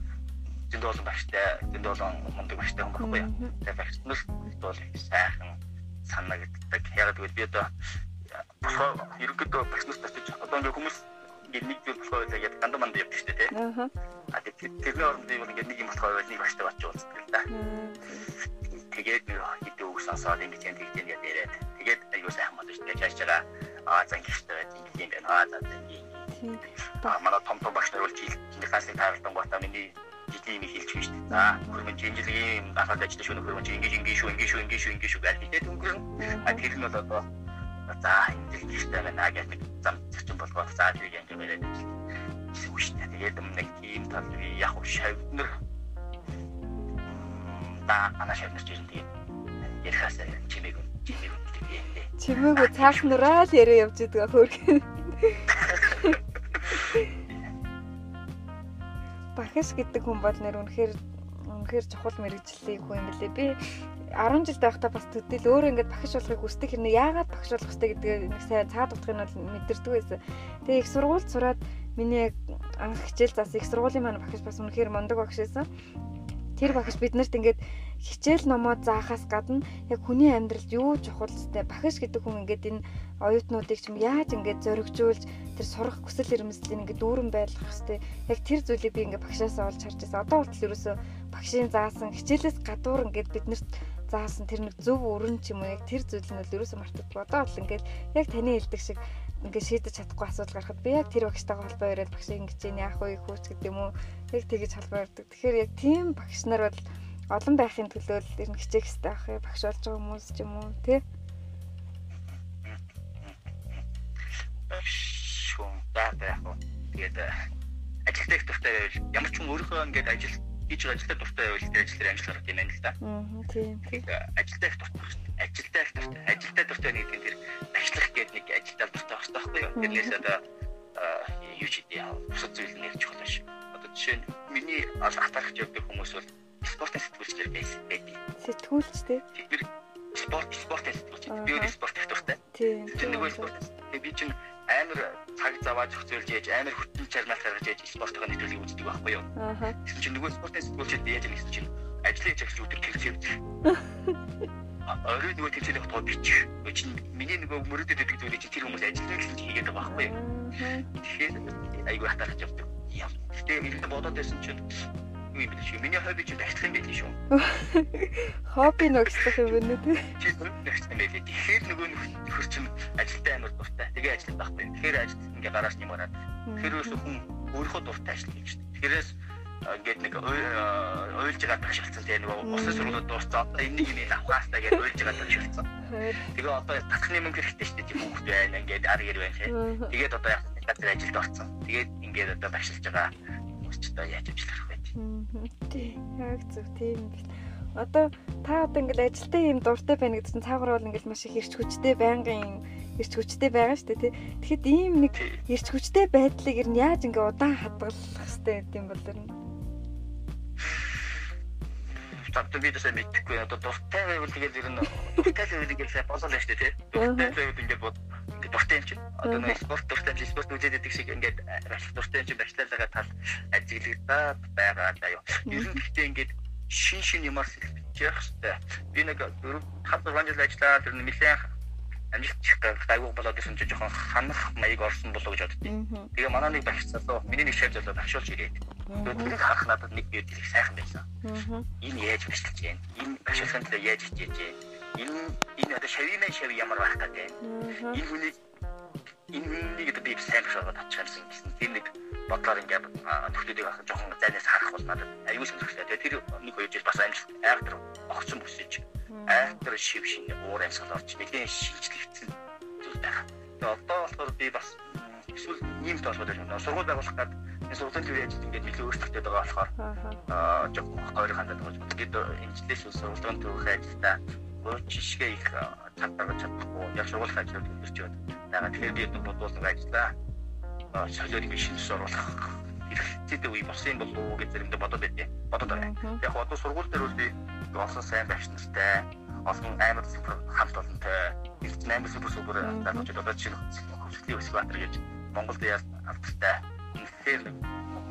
зөнд болон багштай зөнд болон мундаг багштай хүн байхгүй юу. Тэгээ багш нар бол сайхан санагддаг. Яг тэгвэл би одоо болохоор ерөнхийдөө багш нарт очиж одоо ингээ хүмүүс ингээ нэг зүйл болохоор яг дандаа манд явдаг шүү дээ тий. Аа тэрний оронд би ингээ нэг юм болохоор нэг багштай очиж уулздаг л да. Тэгээд нэг хэдэн үг сонсоод ингээ тийм тийм яриад тэгээд аюу сайхан мод шүү дээ. Яаж чагаа аа зан гихтэй тийм юм байна. Аа за тийм Аа манай том том багш нар бол жилийн классыг таарсан гоо миний нэг хэлж шүү дээ. За хөрмөн жилийн ахад ажиллаж шөнө хөрмөн ингэж ингэж шүү ингэж шүү ингэж шүү ингэж шүү гэж хэлээд өнгөрөн. А тэр нь бол одоо за энэ жилтэй байна гэж нэг зам зөрчин болгоод за тэрийг ингэ яриад үг шүү дээ. Тэгээд нэг тийм тал яг шавнар та ана шавнар чинь тэгээд ярихаас чимээг чимээг тэгээд чимээг цааш нураа л яриа явж идэг хөөрхөн. Бахис гэдэг хүн бол нэр үнэхээр үнэхээр чухал мэрэгжлийн хүн юм лээ. Би 10 жил байхдаа бас төдөл өөрөө ингээд багш болохыг хүсдэг хэрнээ яагаад багш болох хэрэгтэй гэдгийг нэг сайн цаад утгыг нь мэдэрдэг байсан. Тэгээ их сургуульд сураад миний анх хичээл зас их сургуулийн маань багш бас үнэхээр мондөг багш байсан. Тэр багш биднэрт ингээд хичээл номоо заахаас гадна яг хүний амьдралд юу чухал вэ? Багш гэдэг хүн ингээд энэ оюутнуудыг ч юм яаж ингээд зоригжуулж тэр сурах хүсэл эрмэлзлийг ингээд дүүрэн байлгах хэвээр яг тэр зүйлийг би ингээд багшаасаа олж харж байсан. Одоо хүртэл ерөөсөө багшийн заасан хичээлээс гадуур ингээд биднэрт заасан тэр нэг зөв өрн ч юм уу яг тэр зүйл нь бол ерөөсөө мартагдгүй. Одоо бол ингээд яг таны хэлдэг шиг ингээд шийдэж чадахгүй асуудал гарахад би яг тэр багштайгаа холбоо өрөөд багшийг ингэж яах вэ хүүч гэдэг юм уу яг тэгэж холбоо өрдөг. Тэгэхээр яг тийм багш нар бол олон байхын төлөө л ер нь хичээх хэрэгтэй ах юм багш болж байгаа хүмүүс ч юм уу тий шүүн даа яг тэгээд э, ажилтаа их дуртай байвал ямар ч хүн өөрийнхөө ингээд ажил хийж байгаа ажилтаа дуртай байвал тэр ажил амжилт гарах юм байна л да. Аа тийм. Ажилтаа их дуртай. Ажилтаа их дуртай. Ажилтаа дуртай нэг тэр ажиллах гэдэг нэг ажилтаа дуртай байх байхгүй юу? Тэрнээс одоо юу ч идэ бусад зүйл нэр чухал шүү. Одоо жишээ нь миний атархж явдаг хүмүүс бол спортын сэтгүүлчдэр байсан байдаг. Сэтгүүлч тий. Спорт спортын сэтгүүлч. Би өөр спорт их дуртай. Тийм. Нэг спорт. Тэгээ би чинь амар цаг завааж хөцөөлж яаж амар хүртэл чармал гаргаж яаж спортоо нэвтрүүлгийг үздэг байхгүй юу? Аа. Тэгсэн чинь нөгөө спортын сэтгүүлчд яаж юм гэсэн чинь ажлын чагсал өдөр явуулчих. Орой нөгөө тэмцээний хотгоо бичих. Чинь миний нөгөө мөрөдөд өгдөг зүйлийг чинь тэр хүмүүс ажиллах гэсэн чинь хийгээд байгаа байхгүй юу? Тэгэхээр айгүй хатаарч явдаг. Тэгээ ирэх бодоод байсан чинь юу юм бэ шүү. Миний хобби ч ажиллах юм байл шүү. Хобби нөгслөх юм байна тий. Чи нөгслөх юм байл. Тэгэхээр нөгөө нөхөр чинь ажилтаа амар дуртай. Тэгээ ажиллах байхгүй. Тэгэхээр ажил ингээ гараас нэмараад. Тэгэхээр өсө хүн өөрийнхөө дуртай ажил хийж шүү. Тэрээс ингээд нэг ойлж байгаа багш болсон тийм нөгөө усан сургуулиуд дууссан. Одоо энэ нэг юм авахаастай гэж ойлж байгаа багш болсон. Тэгээ одоо татхны мөнгө хэрэгтэй шүү дээ тийм хүүхд байна. Ингээд ар гэр байна. Тэгээд одоо яг газар ажилд орсон. Тэгээд ингээд одоо багшилж байгаа одоо яаж ажиллах вэ? Яг зөв тийм. Одоо та одоо ингээл ажилтаа юм дуртай байна гэдсэн цаагаар бол ингээл маш их ирч хүчтэй байнгын ирч хүчтэй байгаа шүү дээ тий. Тэгэхэд ийм нэг ирч хүчтэй байдлыг ер нь яаж ингээ удаан хадгалах хэрэгтэй гэдэм бол ер нь завтай би дэсээ мэдхгүй одоо дуртай байвал тэгээд ер нь дуртай байвал ингээд сайн болоо л штэ тий. Дуртай байвал ингээд бод ингээд дуртай юм чинь. Одоо нэг спорт дуртай юм спорт үзээд байдаг шиг ингээд ашиг дуртай юм чинь бачлалгаа тал ажиглагдаад байгаа даа юу. Ер нь гэхдээ ингээд шин шин юмар сэлбэж явах хэрэгтэй. Би нэг 4 5 6 жил ажиллаад тэр нэлээд амжилтчих гайгүй болоод ирсэн чинь жоохон ханах маяг орсон болов гэж боддیں۔ Тэгээ манай нэг багш залуу миний нэг шав залуу багшуулж ирээд. Тэрийг харах надад нэг бид их сайхан байсан. Энэ яаж багшлж байна? Энэ багшуулсан дээр яаж хийж яаж энэ энэ одоо шавимын шав ямар байх гэдэг. Энэ хүний энийг одоо би сайн багшаад авчих юмсан гэсэн. Тэр нэг бодлоор ингээд төгтөдийг ахын жоохон зайнаас харах бол надад аюул сонирхолтой. Тэгээ тэр нэг хоёр жил бас амжилт айхтар огцсон бүсэж айхтар шив шин уур амьсгал орж нэгэн шинжлэгдсэн зүйл байна. Тэгээ одоо болохоор би бас эсвэл нийгэмд холбоотой юм. Сургууль байгуулах гэдэг энэ сургуулийн төв яаж ингээд нэлээд өөрчлөлттэй байгаа болохоор аа жоохон хоёр хандаад байгаа. Тэгээд эмчлээс сургуулийн төвх ажилдаа өөр жишгээ их гаргаж чадахгүй яг сургуулийн ажлууд өндөрч байна. Ягаад тэгэхээр би энэ бодуулсан ажиллаа солиод ингэ шинжлэх оруулах хэрэгтэй үе болсон юм болов уу гэж зэрэмдээ бодоод байдیں۔ Бодоод байна. Яг одоо сургууль дээр үл би олон сайн багш нартай, олон амар супер хамт олонтой, эрдэнэ амар супер супер залуучууд одоо чинь хөвсглийн өсөх баатар гэж Монголд яар алдартай. Тэгэхээр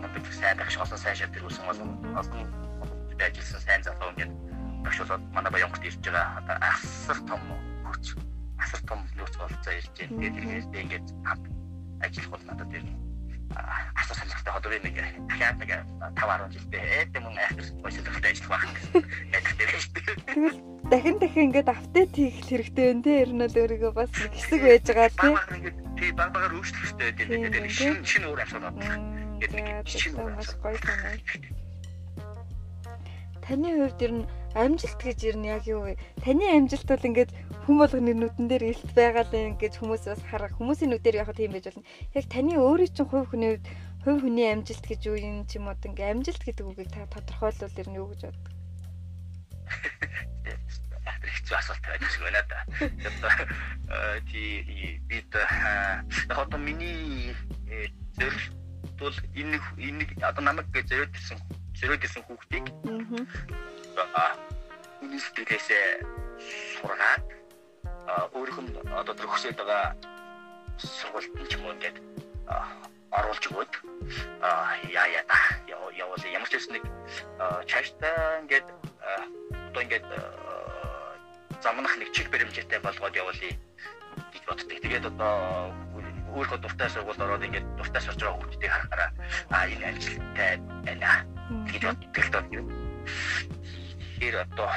нэг сайн багш олон сайн шат ирүүлсэн олон олон ажилласан сайн залуу ингээд багш болоод манай Баянгорт ирж байгаа одоо асар том хүч асар том нөөц болцоо ирж байна. Тэгээд тэргээд ингээд хамт ажиллах бол надад тэр асуу сонирхолтой одоо би нэг дахиад нэг 5 10 жилдээ эд юм айхтар сонирхолтой ажиллах байх гэсэн найдагтай байж тээ. Тэгэл дахин дахин ингээд апдейт хийх хэрэгтэй байна те ер нь л өөрийгөө бас хэсэг байж байгаа те. Тий баг багаар өөрчлөх хэрэгтэй гэдэг. Тэгээд шинэ шинэ өөр асуудал гэдэг нэг шинэ өөр гоё санаа. Таны хувьд ер нь амжилт гэж ер нь яг юу вэ? Таны амжилт бол ингээд хүн болгоны нүдэн дээр илт байгаа л ингэж хүмүүс бас харах хүмүүсийн нүдээр яг тийм байж болно. Яг таны өөрийн чинь хувь хүний хувь хүний амжилт гэж юу юм ч юм уу ингээ амжилт гэдэг үгийг та тодорхойлвол ер нь юу гэж боддог? хэцүү асуулт байдаг шиг байна да. Одоо тий бид яг одоо миний зөвлөлт бол энэ энэ одоо намайг ирсэн зориод ирсэн хүүхдийг аа миний сэтгэлээсээ сургаад өөрийнх нь одоо тэр хөсөд байгаа сургуульд ч юм уу ингээд оруулж өгөөд яа яа яа явал ямар ч нэг чааштай ингээд одоо ингээд замнах нэг чиг баримжаатай болгоод явуулъя гэж боддог. Тэгээд одоо өөрөө дуртай сургуульд ороод ингээд дуртай сурч байгаа хүмүүсийг харахаараа а энэ амжилттай байна гэж боддог л доо. Тэр одоо.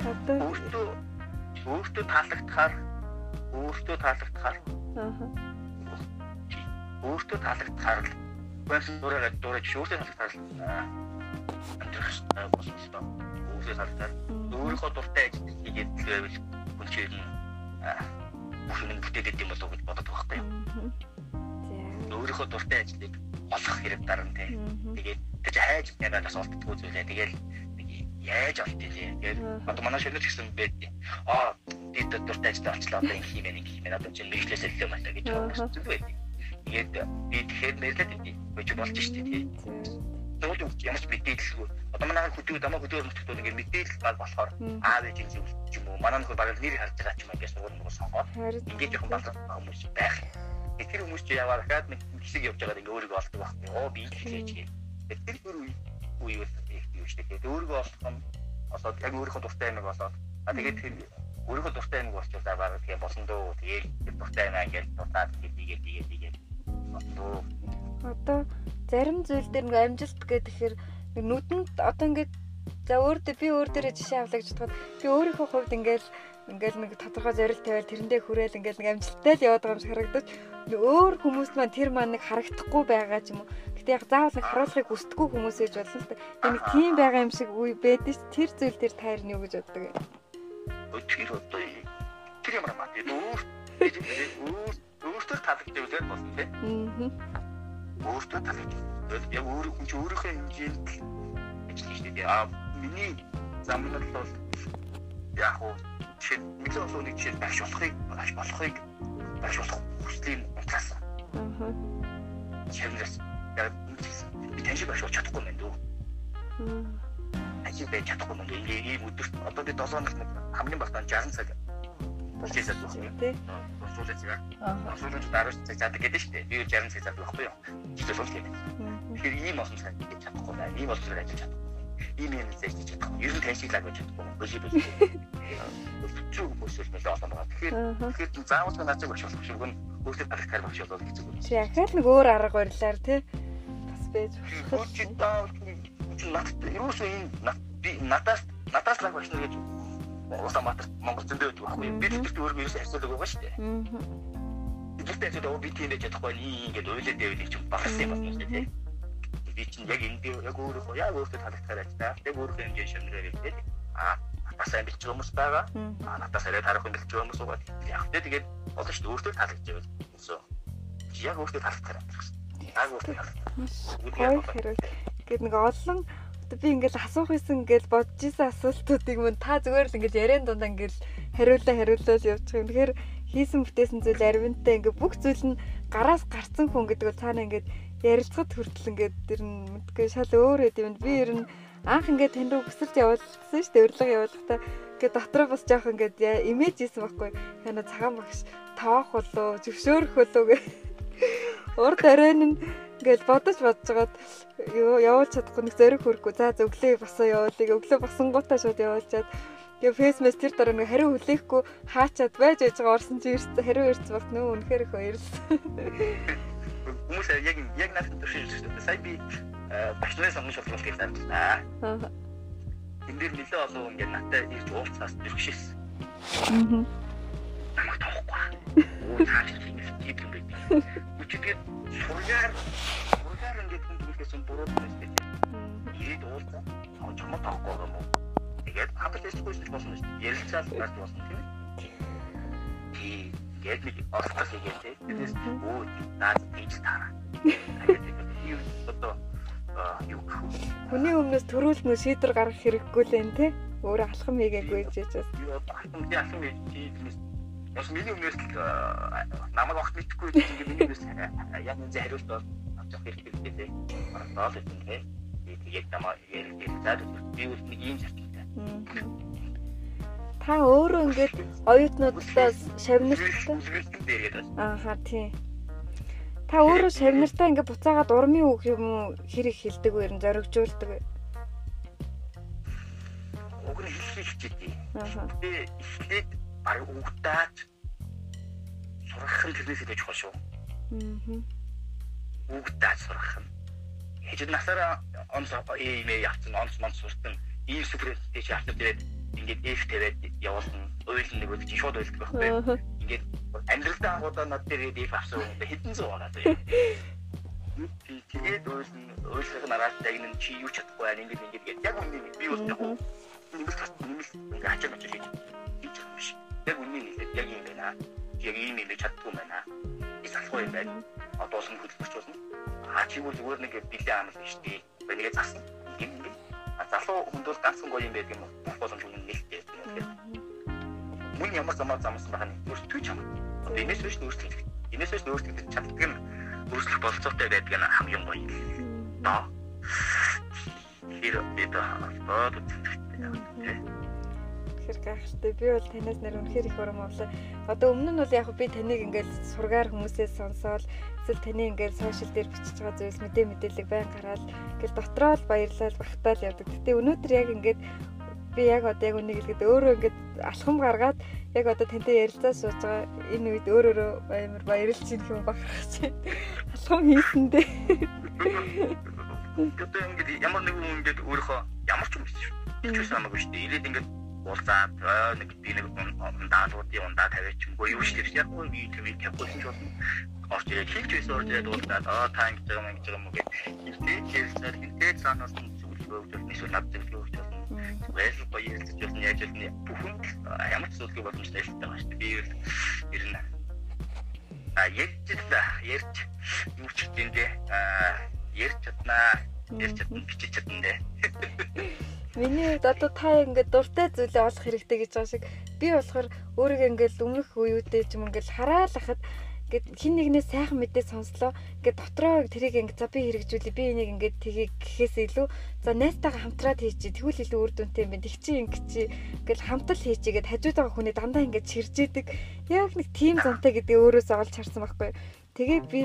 Одоо? Өөртөө өөртөө таалагдахаар өөртөө таалагдахаар аа өөртөө таалагдахаар л байсан дураа дураа өөртөө таалагдахаар л амьдрах хэрэгтэй болсон юм байна. Өөртөө таалагдахаар. Өөрийнхөө дуртай ажил хийгээд байвал хүн чинь бүх юм бүтээдэг юм болов уу гэж боддог байхгүй юу? Өөрийнхөө дуртай ажлыг олох хэрэг дарна тий. Тэгээд тэр хайж ягаад бас олддгүй зүйлээ. Тэгээд яаж юм бэ? Тэгээд одоо манай шөнөж гэсэн байд. Аа би дуртай ажил олчлаа одоо ингэ хийнэ ингэ хийнэ. Одоо чинь мэрэгчлээс илүү мата гэж бодсон байдаг. Тэгээд би тэгэхээр нэрлээд идэв. Бож болж штэ тий. Тэгвэл ямар ч мэдээлэлгүй. Одоо манай хөдөө дамаа хөдөө нутгад нэг мэдээлэл баг болохоор аав ээж юм ч юм уу. Манай нөхөр баг нэр харж байгаа ч юм ингээд сургууль нуус сонгоод ингээд жоохон балар хүмүүс байх. Тэр хүмүүс чи яваа дахиад нэг хэсэг явж байгаад ингээ өөрийгөө олдог байхгүй. Оо би л хийж гээ. Тэр тэр үе үе юу ч тэгээд өөрийгөө олох нь осоод яг өөрийнхөө дуртай юмыг олоод а тэгээд тэр өөрийнхөө дуртай юмыг болчихвол за баг тэгээ болсон дөө. Тэгээд дуртай юм ингээд дуртаад тэгээд тэгээд тэгээд тэгээд одоо одоо зарим зүйл дээр нэг амжилт гэхээр нэг нүдэнд одоо ингээд за өөртөө би өөр дээрээ жишээ авлаа гэж бодоход би өөрийнхөө хувьд ингээд ингээл нэг тодорхой зорилт тавиал тэрэндээ хүрээл ингээл нэг амжилттай л яваад байгаа юм шиг харагдаж өөр хүмүүс маань тэр маань нэг харагдахгүй байгаа ч юм уу. Гэтэ яг заавал нэг харуулахыг хүсдэггүй хүмүүс ээж болно л да. Нэг тийм байгаа юм шиг үе байдаг ш. Тэр зүйл тэр тайр нь юу гэж боддог юм. Тэр одоо тэр юм аа. Тэгээд өөр өөр өөртөө таалагдчихвал болсон тийм. Аа. Өөртөө таалагдчихвал яг өөр хүн чи өөрийнхөө хэмжээнд ажиллаж штэ. Аа миний замнал бол яг уу жишээ нэгэн усууны жишээ багш болохыг багш болохыг багш болох хүслийн утгаас. Аа. Чамдрас яг би тэнцээ багш болох чадахгүй юм. Аа. Ажил байж чадахгүй юм. Ийм өдөрт одоо би 7 хоногт хамгийн багтаа 60 цаг болчихсон байна тий. Суулж байгаа. Аа. Суулж дараа цаг заадаг гэдэг шүү дээ. Би 60 цаг заадаг байхгүй юу? Жишээ суулж гэдэг. Тэгэхээр ийм олон цаг хийж чадахгүй байна. Ийм олон цаг ажиллаж чадахгүй. Ийм юм хийж чадахгүй. Ер нь таньшиглаад байж чадахгүй. Бөши бөши. Өчиг хүмүүс л нэлээд олон байгаа. Тэгэхээр тэгэхээр заавал наад цаг багш болох шиг нь өөртөө тарихтаар багш болол гэж үг. Чи яхаад нэг өөр арга барилаар тий. Бас байж болох. Чи таа чи надад юу ч юм би надаас надаас л багш нар гэж Улаанбаатар Монгол зөндөө байдаг байхгүй юу? Би тэгт өөрөө ерөөсөө асуудаг байгаа шүү дээ. Аа. Тэгтээ зөв би тийм байж чадахгүй nii ингээд уйлаад байвал чинь багсан юм байна шүү дээ. Би чинь яг энэ яг өөрөө яг өөртөө таалагдахаар ажиллаа. Яг өөрөө хэмжээ шимнэрээ хэлээд аа бас амжилт ч хүмүүс байгаа. Аа надаас арай тарих юм бэлж хүмүүс байгаа. Яг тэ тэгээд болно шүү өөртөө таалагдж байвал. Эсвэл яг өөртөө таалагдахаар амьдрах шүү. Яг өөртөө таалагдах. Гэт нэг олон би ингээл асуух байсан ингээл бодож исэн асуултуудыг мөн та зүгээр л ингээл яриан дундаа ингээл хариулаа хариулаад явчих юм. Тэгэхээр хийсэн бүтээсэн зүйл арвинтай ингээ бүх зүйл нь гараас гарцсан хүн гэдэг бол цаана ингээд ярилцахад хүртэл ингээд тэр нь мэдгүй шал өөр эд юм. Би ер нь анх ингээд тань руу бүсэлж явуулсан шүү дээ. Урилга явуулахдаа ингээд дотроо бас жоох ингээд имэж ийсэн байхгүй. Хана цагаан багш тоох болоо, зөвшөөрөх болоо гэх. Урд оройн нь Ингээл бодож бодож жагаад явуулж чадахгүй нэг зориг хөрөхгүй. За зөвглөө басаа явуулъя. Өглөө босонгуудаа шууд явуулчаад Тэгээ фэйсмэс тэр дараа нэг хариу хүлээхгүй хаачаад байж байж байгаа орсон чи ирсэн хариу ирсэн болт нөө үнэхээр их баярлсан. Хүмүүс яг яг надад шүү дээ. Сая би бачны сонгож шалгалт гэж амьдлаа. Аа. Энд дээр нэлээ олон ингээд надад ирж уулзаас бэрхшээсэн. Аа. Намайг тоохгүй. Өө цааш тийм юм байдаг. Үчигээр сургаар сургаар ингээд төлөхөөс нь буруу байсан. Ирээд уулзаа. Аа чамд таахгүй юм уу? Тэгээд хадгалж хэлэхгүй ч болсон шүү дээ. Ярилцаад гарч болсон тийм ээ. Тий. Тэгээд нэг орлого хийгээд тэрээс өө наад тийж таараа. Тэгээд одоо юу Хүний өмнөөс төрүүлмө шийдвэр гаргах хэрэггүй л энэ тий. Өөрөө алхам хийгээгүй гэж бас. Алхам тий алхам хийж Бас миний өмнөөс намайг огт мэдхгүй ингээд миний өмнөөс яг энэ хариулт бол авч явах хэрэгтэй дээ. Бараг л юм тий. Тэгээд намайг ярих заад би үл нэг ийм зарталтай. Та өөрөө ингээд оюутнуудаас шавнарттай. Ааха тий. Та өөрөө шавнартаа ингээд буцаагаад урмын үг юм уу хэрэг хэлдэг вэ? Зоригжуулдаг вэ? Уг нь хэлхийг хичээдэг. Ааха. Би эхлээд баг угтаад сурах нь тэрнээс илүү чухал шүү. Аа. Угтаад сурах нь. Хажууд насаараа онц иймээ явцсан онц монц сурсан ийм суперстэй чи авсан тэгээд ингээд эф тавиад явуулсан уйлын нэг үл чи шууд уйлдаг байхгүй. Ингээд амьдралдаа анхудаа над дээр эф авсан хүн хэдэн зуун байгаа тийм. Тэгээд уйлын уйлах нараас яг нэг чи юу чадахгүй байна ингээд ингээд яг үнэ би яг нэмэлт нэмэлт ингээд ачаа мачаа хийж хийж байгаа юм шиг яг үннийг хэлээд яг юм байна. Яг ийм хэлж чаддгүй байна. Би салахгүй юм байна. Одоо л хөдөлмөрч болно. Аа чи бол зүгээр нэг бэлээ амлаа шүү дээ. Бэнийгээ засан. Юм юм. А залуу хүнд бол ганцхан гоё юм байдаг юм. Бүх боломж үнэн нэлтэй. Мөн ямар замаар замсан байгаа нь өөртөө ч юм. Одоо энэс биш хэлэх. Энэс биш хэлэх чаддаг нь өөрчлөх болцоотой байдаг нь хамгийн гоё. Доо. Тэр бид одоо тийм ихэр гайхалтай. Би бол танаас нэр үнэхээр их урам авлаа. Одоо өмнө нь бол яг би таныг ингээл сургаар хүмүүсээс сонсоод эсвэл таны ингээл сошиал дээр бичиж байгаа зүйлс мэдээ мэдээлэл байн гараад ингээл дотроо л баярлал багтаал явдаг. Гэтэ өнөөдөр яг ингээд би яг одоо яг үнийг хэлгээд өөрөө ингээд алхам гаргаад яг одоо тантай ярилцаа сууж байгаа энэ үед өөрөөрөө амар баярлж ийн юм байна. Алхам хийсэндээ. Одоо ингээд ямар нэг хүн ингээд өөрийнхөө ямар ч юм биш бас хамаагүй шүү дээ. Ирээд ингээд уулзаад нэг би нэг даалгуудын ундаа тавиачмгүй юу шүү дээ. Яг гоо би тэр явахгүй ч болно. Орч ирээд хэлж байсан орж ирээд уулзаад аа та ингэж байгаа юм байгаа юм уу гэж хэлээ. Хэлсээр хэлээ цаанаас нь зөвлөгөө өгч болно. Эсвэл над зөвлөгөө өгч болно. Баяр гоё ярилцаж болно яаж болно бүхэнд ямар ч зүйлгүй боломжтой хэлдэг байгаа шүү дээ. Би ер нь а ярьж ярьж юу ч гэдэндээ а ярьж чаднаа ярьж чадна бичиж чадна дээ. Миний хувьд одоо та ингээд дуртай зүйлээ олох хэрэгтэй гэж байгаа шиг би болохоор өөрийгөө ингээд өмнөх үеүүдээ ч юм ингээд хараалахад гэд хин нэгнээ сайхан мэдээ сонслоо. Гэд дотроо тэрийг ингэ за би хэрэгжүүлээ би энийг ингэ тгий гэхээс илүү за найстайгаа хамтраад хийчи тэгвэл илүү үр дүнтэй юм байна. Тэг чи ингэ чи гэл хамтал хийчи гэд хажууд байгаа хүний дандаа ингэ чиржээдэг. Яг нэг тим зантай гэдэг өөрөөсөө олж харсан байхгүй. Тэгээ би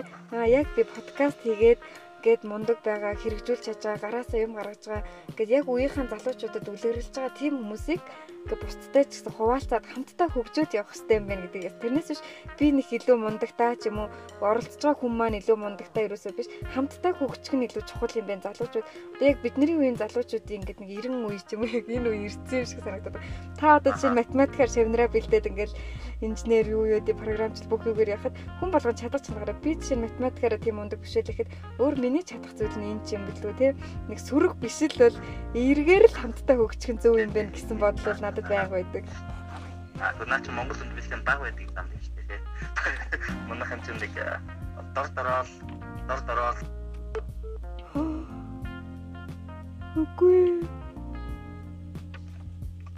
яг би подкаст хийгээд гээд мундаг байгаа хэрэгжүүлж чадж байгаа гараасаа юм гаргаж байгаа. Гэд яг үеийнхэн залуучуудад үлгэрлэж байгаа тийм хүмүүсийг гэ бусдтай ч гэсэн хуваалцаад хамтдаа хөгжөөд явах хэрэгтэй юм байна гэдэг. Тэрнээс биш би нэг илүү мундагтаа ч юм уу оролцож байгаа хүн маань илүү мундагтаа ерөөсөө биш хамтдаа хөгжих нь илүү чухал юм байна залуучууд. Одоо яг бидний үеийн залуучуудын ингээд нэг 90 үе ч юм уу яг энэ үе ирсэн юм шиг санагдаад. Та одоо жишээ математикаар шавнараа бэлдээд ингээд инженер юу юу гэдэг програмчлал бүх юугаар яхад хүн болгон чадах чанараа би жишээ математикаараа тийм мундаг биш байхад өөр миний чадах зүйл нь энэ ч юм бэлгүй те. Нэг сүрэг биш л бол эргээр л хамтдаа хөгжих нь зөв юм байна гэсэн бодол бол надад байга байдаг. А наа чи Монгол хүнд бэлэн баг байдаг юм байна шүү дээ. Манай хэмжээнд нэг дор дорол дор дорол Үгүй.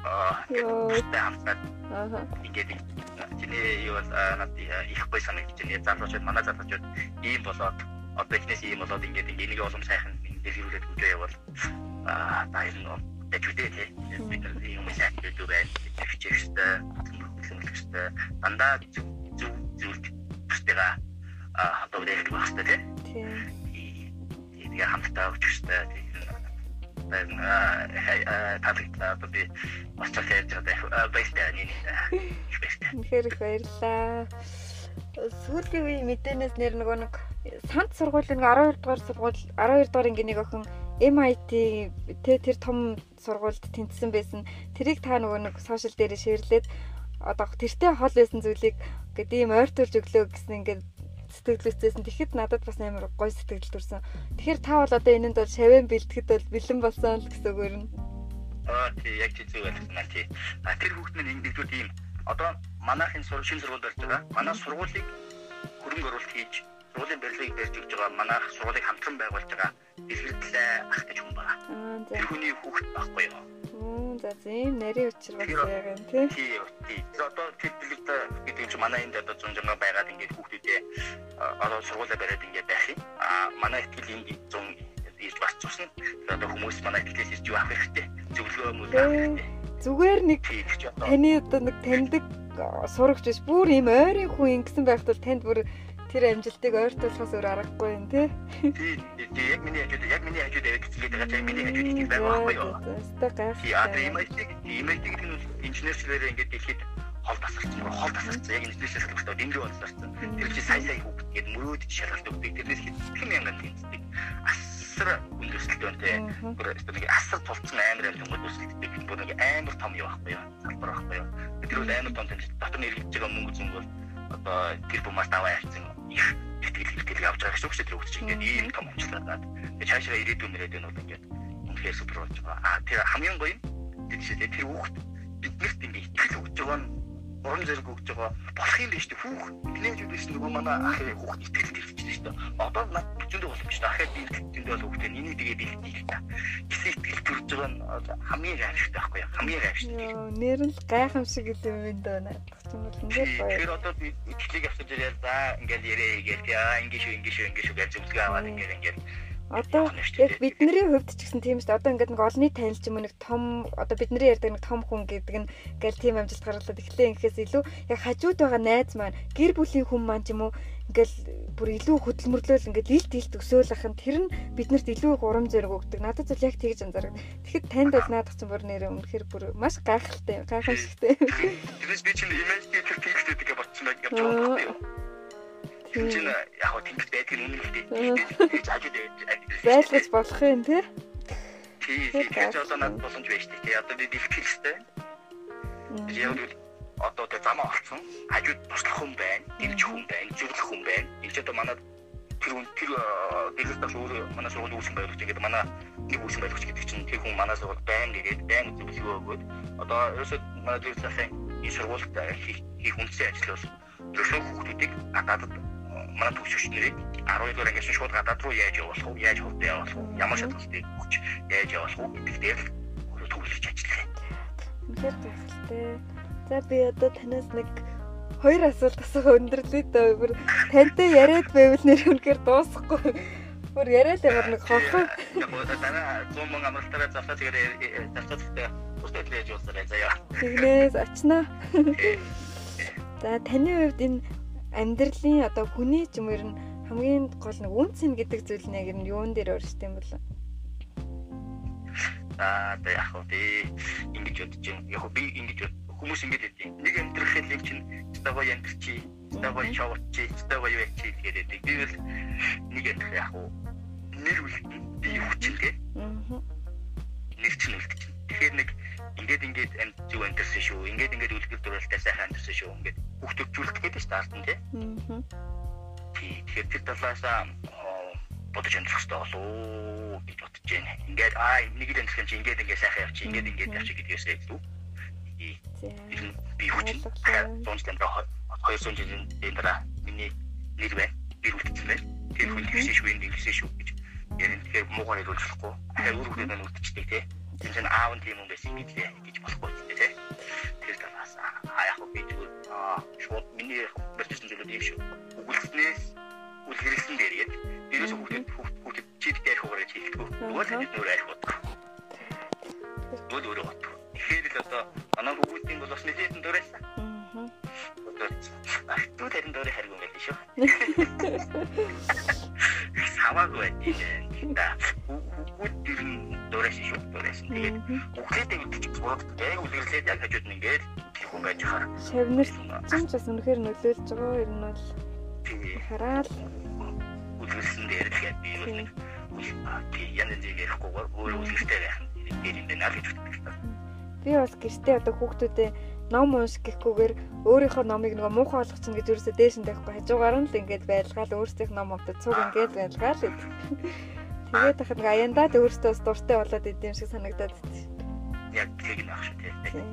Аа, тэгээд Аа. Ингээд чиний юу бол над их гоё санагдаж байна. Залуучууд манай залуучууд ийм болоод одоо ихнээс ийм болоод ингээд энийг улам сайхан дэлгэрүүлээд үжээ явал аа та нар юм гэдэг байна хичээх хэрэгтэй хөлөмлөх хэрэгтэй дандаа зөв зөв зүйлд бусдаа одоо үдээлэх байх хэрэгтэй тий. Тэгээ хамтдаа өгч хэрэгтэй тийм таалагдсан одоо би ч ярьж байгаа баяртай нэг их баярлаа сүүлийн үеийн мэдээнээс нэр нөгөө нэг санд сургуулийн 12 дугаар сургууль 12 дугаар ангийн нэг охин MIT тэ тэр том сургуульд тэнцсэн байсан. Тэрийг та нөгөө нэг сошиал дээр шеэрлээд одоо тэртээ хол байсан зүйлийг гэдэг ийм ойртуулж өглөө гэсэн ингээд сэтгэлдээсэн. Тэгэхэд надад бас амар гоё сэтгэл төрсэн. Тэгэхээр та бол одоо энэнд бол шавэн бэлтгэхэд бол бэлэн болсон л гэсэн үг юм. Аа тий яг тийм зүйл байна тий. А тэр хүүхд нь нэгдүгээр ийм одоо манайхын шинэ сургууль болж байгаа. Манай сургуулийг хөрөнгө оруулалт хийж сургуулийн барилгыг барьж өгч байгаа манайх сургуулийг хамтран байгуулж байгаа дэлгэрдлээ ах гэж хүн байгаа. Тэр хүний хүүхэд байхгүй юу? За зэм нарийн учир бас яг юм тий. Тий. Тий. Одоо тэр дэлгэрд гэдэг чинь манай энд одоо зунжанга байгаад ингээд хүүхдүүдээ одоо сургуулаа бариад ингээд байх юм. А манай ихтгэл энд зун ирж бас цусна. Одоо хүмүүс манай ихтгэлээс ирж юу авах хэрэгтэй? Зөвлөгөө мөн авах хэрэгтэй. Зүгээр нэг таны одоо нэг таньдаг сурагч биш бүр ийм ойрын хүн ингэсэн байхад бол танд бүр тэр амжилтыг ойртуулахаас өөр аргагүй юм тий. Тий, яг миний хажууд яг миний хажууд аваад хэлээд байгаа чинь миний хажууд их байгаа байхгүй юу? Өстой гайхалтай. Тий, имэйтик гэдэг нь инженерчлэрээ ингээд дэлхийд хол тасарсан, хол тасарсан. Яг инженерчлэр хэлэхдээ дэндүү болсарсан. Тэр чинь сая сая хүүхд гээд мөрөөдөж шалгалт өгдөг. Тэрнээс хэдхэн мянган тэнцдэг. Асар үндэслэлтэй үнтэй. Бүр нэг асар тулцсан амар амжилт өсөлттэй. Бүр нэг амар том юу байхгүй юу? Салбар байхгүй юу? Тэр бол амар том тэмцэл. Дотор нь эргэж байгаа мөнгө зүнг бол одоо тэр бумаас даваа ярьсан их тэтгэл хэрэгтэл явж байгаа гэсэн үг шүү. Дээ хөгжиж ингээд ийм том амжилтаад тэгээ цаашаа ирээдүйн мөрөөдөө нь бол ингээд үнэхээр супер болж байгаа. А тэр хамгийн гоё юм тэр жишээ тэр хүүхд биднэрт ингээд итгэл өгч байгаа нь урам зэрэг өгч байгаа болох юм биш үү хүүхд нэмж үдээс нөгөө манай ах хүүхд итгэл төрчихсөн шүү дээ. Одоо над зөндөө боломжтой ахаад би зөндөө бол хүүхдээ миний тэгээ бэлтгэх та. Гэсэн итгэл төрж байгаа нь хамгийн гайхалтай байхгүй? Хамгийн гайхалтай. Нэр нь гайхамшиг гэдэг юм даа надад ч юм бол ингээд гоё. Тэр одоо би итгэлийг авчиж яриа за ингээд яриа хийгээл яа ингээд шүү ингээд шүү ингээд шүү гэж зөвлөгөө аваад ингээд ингээд Одоо яг бидний хувьд ч гэсэн тийм шүү дээ. Одоо ингээд нэг олонний танил ч юм уу нэг том одоо бидний ярьдаг нэг том хүн гэдэг нь ингээл тийм амжилт гаргалаад эхлэе гэхээс илүү яг хажууд байгаа найз маань гэр бүлийн хүн маань ч юм уу ингээл бүр илүү хөдөлмөрлөөл ингээд илт илт өсөөлөх нь тэр нь биднэрт илүү их урам зориг өгдөг. Надад бол яг тэгж анзаардаг. Тэгэхэд танд бол наадах чинь бүр нэр үнэхээр бүр маш гайхалтай, гайхамшигтай. Тэрээс би чинь имэйл дээр тэр фикс гэдэг бодсон байх гэж байна юм. Чинь яг хөө тэнгис байдаг юм үнэхтэй. Тэгж хажууд байлгаж болох юм тий. Тий, тэгж одоо надад боломж байж тий. Одоо би бэлтгэх хэрэгтэй. Яг л одоо тэ замаа олцсон. Хажууд туслах хүн байна, дэмжих хүн байна, зөвлөх хүн байна. Энд ч одоо манай тэр тэр дэлгэр таш өөр манай сургууль үүсгэн байгуулж ингээд манай нэг үсэн байлгач гэдэг чинь тэр хүн манаас бол байн ирээд байн зөвлөгөө өгөөд одоо ерөөсөө манай зөв засгийн энэ сургуульд хийх үндсэн ажил бол ерөөсөө хүүхдүүдийг гадаадд манай төвчөчнэрийг 12 дугаар ангиас шууд гадаад руу яаж явуулах вэ? Яаж хөвдөө явуулах вэ? Ямар шалгалтыг өгч яаж явуулах вэ гэдэг дээр төвлөрч ажиллая. Үнэхээр гайхалтай. За би одоо танаас нэг хоёр асуулт асуух өндөрлөө дөө. Бүр тантай яриад байвал нэр үнэхээр дуусахгүй. Бүр яриад ямар нэг ховхон. Дараа 100 мянга амралтаараа завсаа тэгээд завсаатай тустай яаж явуулсараа заяа. Тэгнээс очноо. За таны хувьд энэ амьдралын одоо хүний ч юм ер нь хамгийн гол нэг үнцэн гэдэг зүйл нь яг нь юун дээр өөрчлөлт юм бол Аа одоо яг би ингэж бодож байна. Яг би ингэж хүмүүс ингэж хэлдэг. Нэг амьдрах хэлийг чинь стаго яндрчи, стаго чавчи, стаго юу чи гэдэг. Би бол нэг амьдрах яг нэр үлдэн би хүчилгээ. Аа. Нэр чинь үлдчих. Тэгэхээр нэг ингээд ингээд зүг амьдсан шүү. Ингээд ингээд үлгэр дууралтай сайхан амьдсан шүү. Ингээд хөвтөвжүүлэх гэдэг шүү дээ тий. Аа. Тэгэхээр тэр талаасаа бодож амжих хэрэгтэй болов гэж бодож байна. Ингээд аа нэг л амьдсан чи ингээд ингээд сайхан явчих, ингээд ингээд явчих гэдгээс илүү. Би хүчин дунд тэмдрэ 200 жилийн дараа миний нэр байна. Би үлдсэн байна. Тэр хүн хийсэн шүү, энэ хийсэн шүү гэж ярин тэгэхээр муугаар илүүлэхгүй. Тэгэхээр үр хүрээнд үлдчихдэг тий тийм ч аав нь тийм юм байсан гэж гэж болохгүй ч тийм тэр талаас яг би зүгээр шууд миний барьсан зүйлүүд юм шүү. Үгэлснээс үл хэрэгсэн дээргээд дээрээс хүүхдэд хүүхдэд чид дээр хугарч хэлэхгүй зүгээр л нөр арих бод бод өөрөө бод тэгэхээр л одоо манай хүүхдийн бол бас нэгэн дөрөөсөн аа түү тэрэн дөрөө хариг юм байл шүү۔ Да. Хүүхд ер нь дуурайсан шүү дуурайсан. Тэгээд хүүхдтэй мэдчих зураг яг үлгэрлээд яг хажууд нь ингээд хүн байж хаар. Шавнар чинь ч бас үнэхээр нөлөөлж байгаа нь бол хараал үлгэрсэн дээр тэгээд би ер нь янз янз ярихгүй өөр үлгэртэй байх дээр юм байна гэж боддог. Би бас гэртээ одоо хүүхдүүдэд ном унших гэхгүйгээр өөрийнхөө номыг нөгөө муухай болгочихно гэж юусоо дээш нь тавихгүй хажуугаар нь л ингээд байлгаал өөрсдийнх ном амтад цуг ингээд байлгаал гэдэг. Тэгээд ахад нэг аяндаад өөртөө бас дуртай болоод идэм шиг санагдаад байна. Яг тийг нах шүү тийм.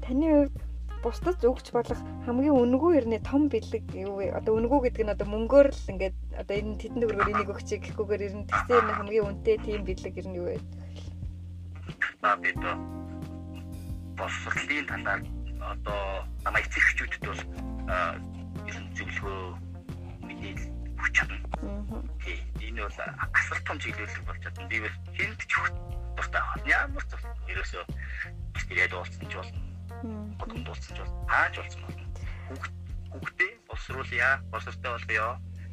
Таны хувьд бусдад өгч болох хамгийн үнэгүй ирнэ том бэлэг юу вэ? Одоо үнэгүй гэдэг нь одоо мөнгөөр л ингээд одоо энэ тэдэнд өргөр энийг өгчий гэхгүйгээр ирнэ тэгсэн энэ хамгийн үнэтэй тийм бэлэг ирнэ юу вэ? Аа би то боловсролын талаар одоо намайг эцэгчүүдэд бол ерөн зөвлөгөө мэдээлэл хүч чадна. Тий. Энэ бол асар том чиглэлэг болж чадна. Би бол хэнд ч дуртай байна. Ямар ч ерөөсөө тэгээд уулзсан ч болно. Бодгонд уулзсан ч болно. Хааж уулзсан болно. Хүүхд хүүхдээ боловсруулъя, боловсролтой болгоё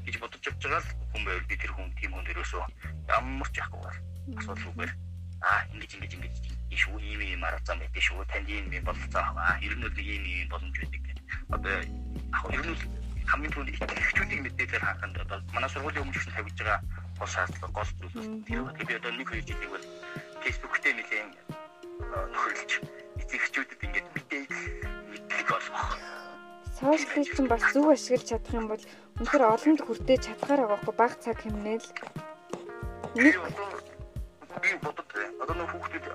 гэж бодож явж байгаа л хүн байвал би тэр хүн тийм хүн ерөөсөө ямар ч яахгүй асуудалгүйгээр аа ингэж ингэж ингэж шүү ийм ийм арга зам байдаг шүү танд ийм ийм бололцоо аваа ер нь нэг ийм ийм боломж байдаг гэх. Одоо ер нь хамгийн түрүүнд ихчүүдийн мэдээлэл хааханд одоо манай сургуулийн өмнө тавьж байгаа гол шаардлага гол зүйлс тэр би одоо нэг хоёр жилиг бол фэйсбүүктэй нэлээд нөхөрлөж эцэгчүүдэд ингээд мэдээлэл мэдлэг болгох. Сошиалыг чинь бас зөв ашиглаж чадах юм бол үнэхээр олонд хүртээж чадхаар байгаа хгүй баг цаг хэмнээл. Нэг би бодод одоо нэг хүүхдүүд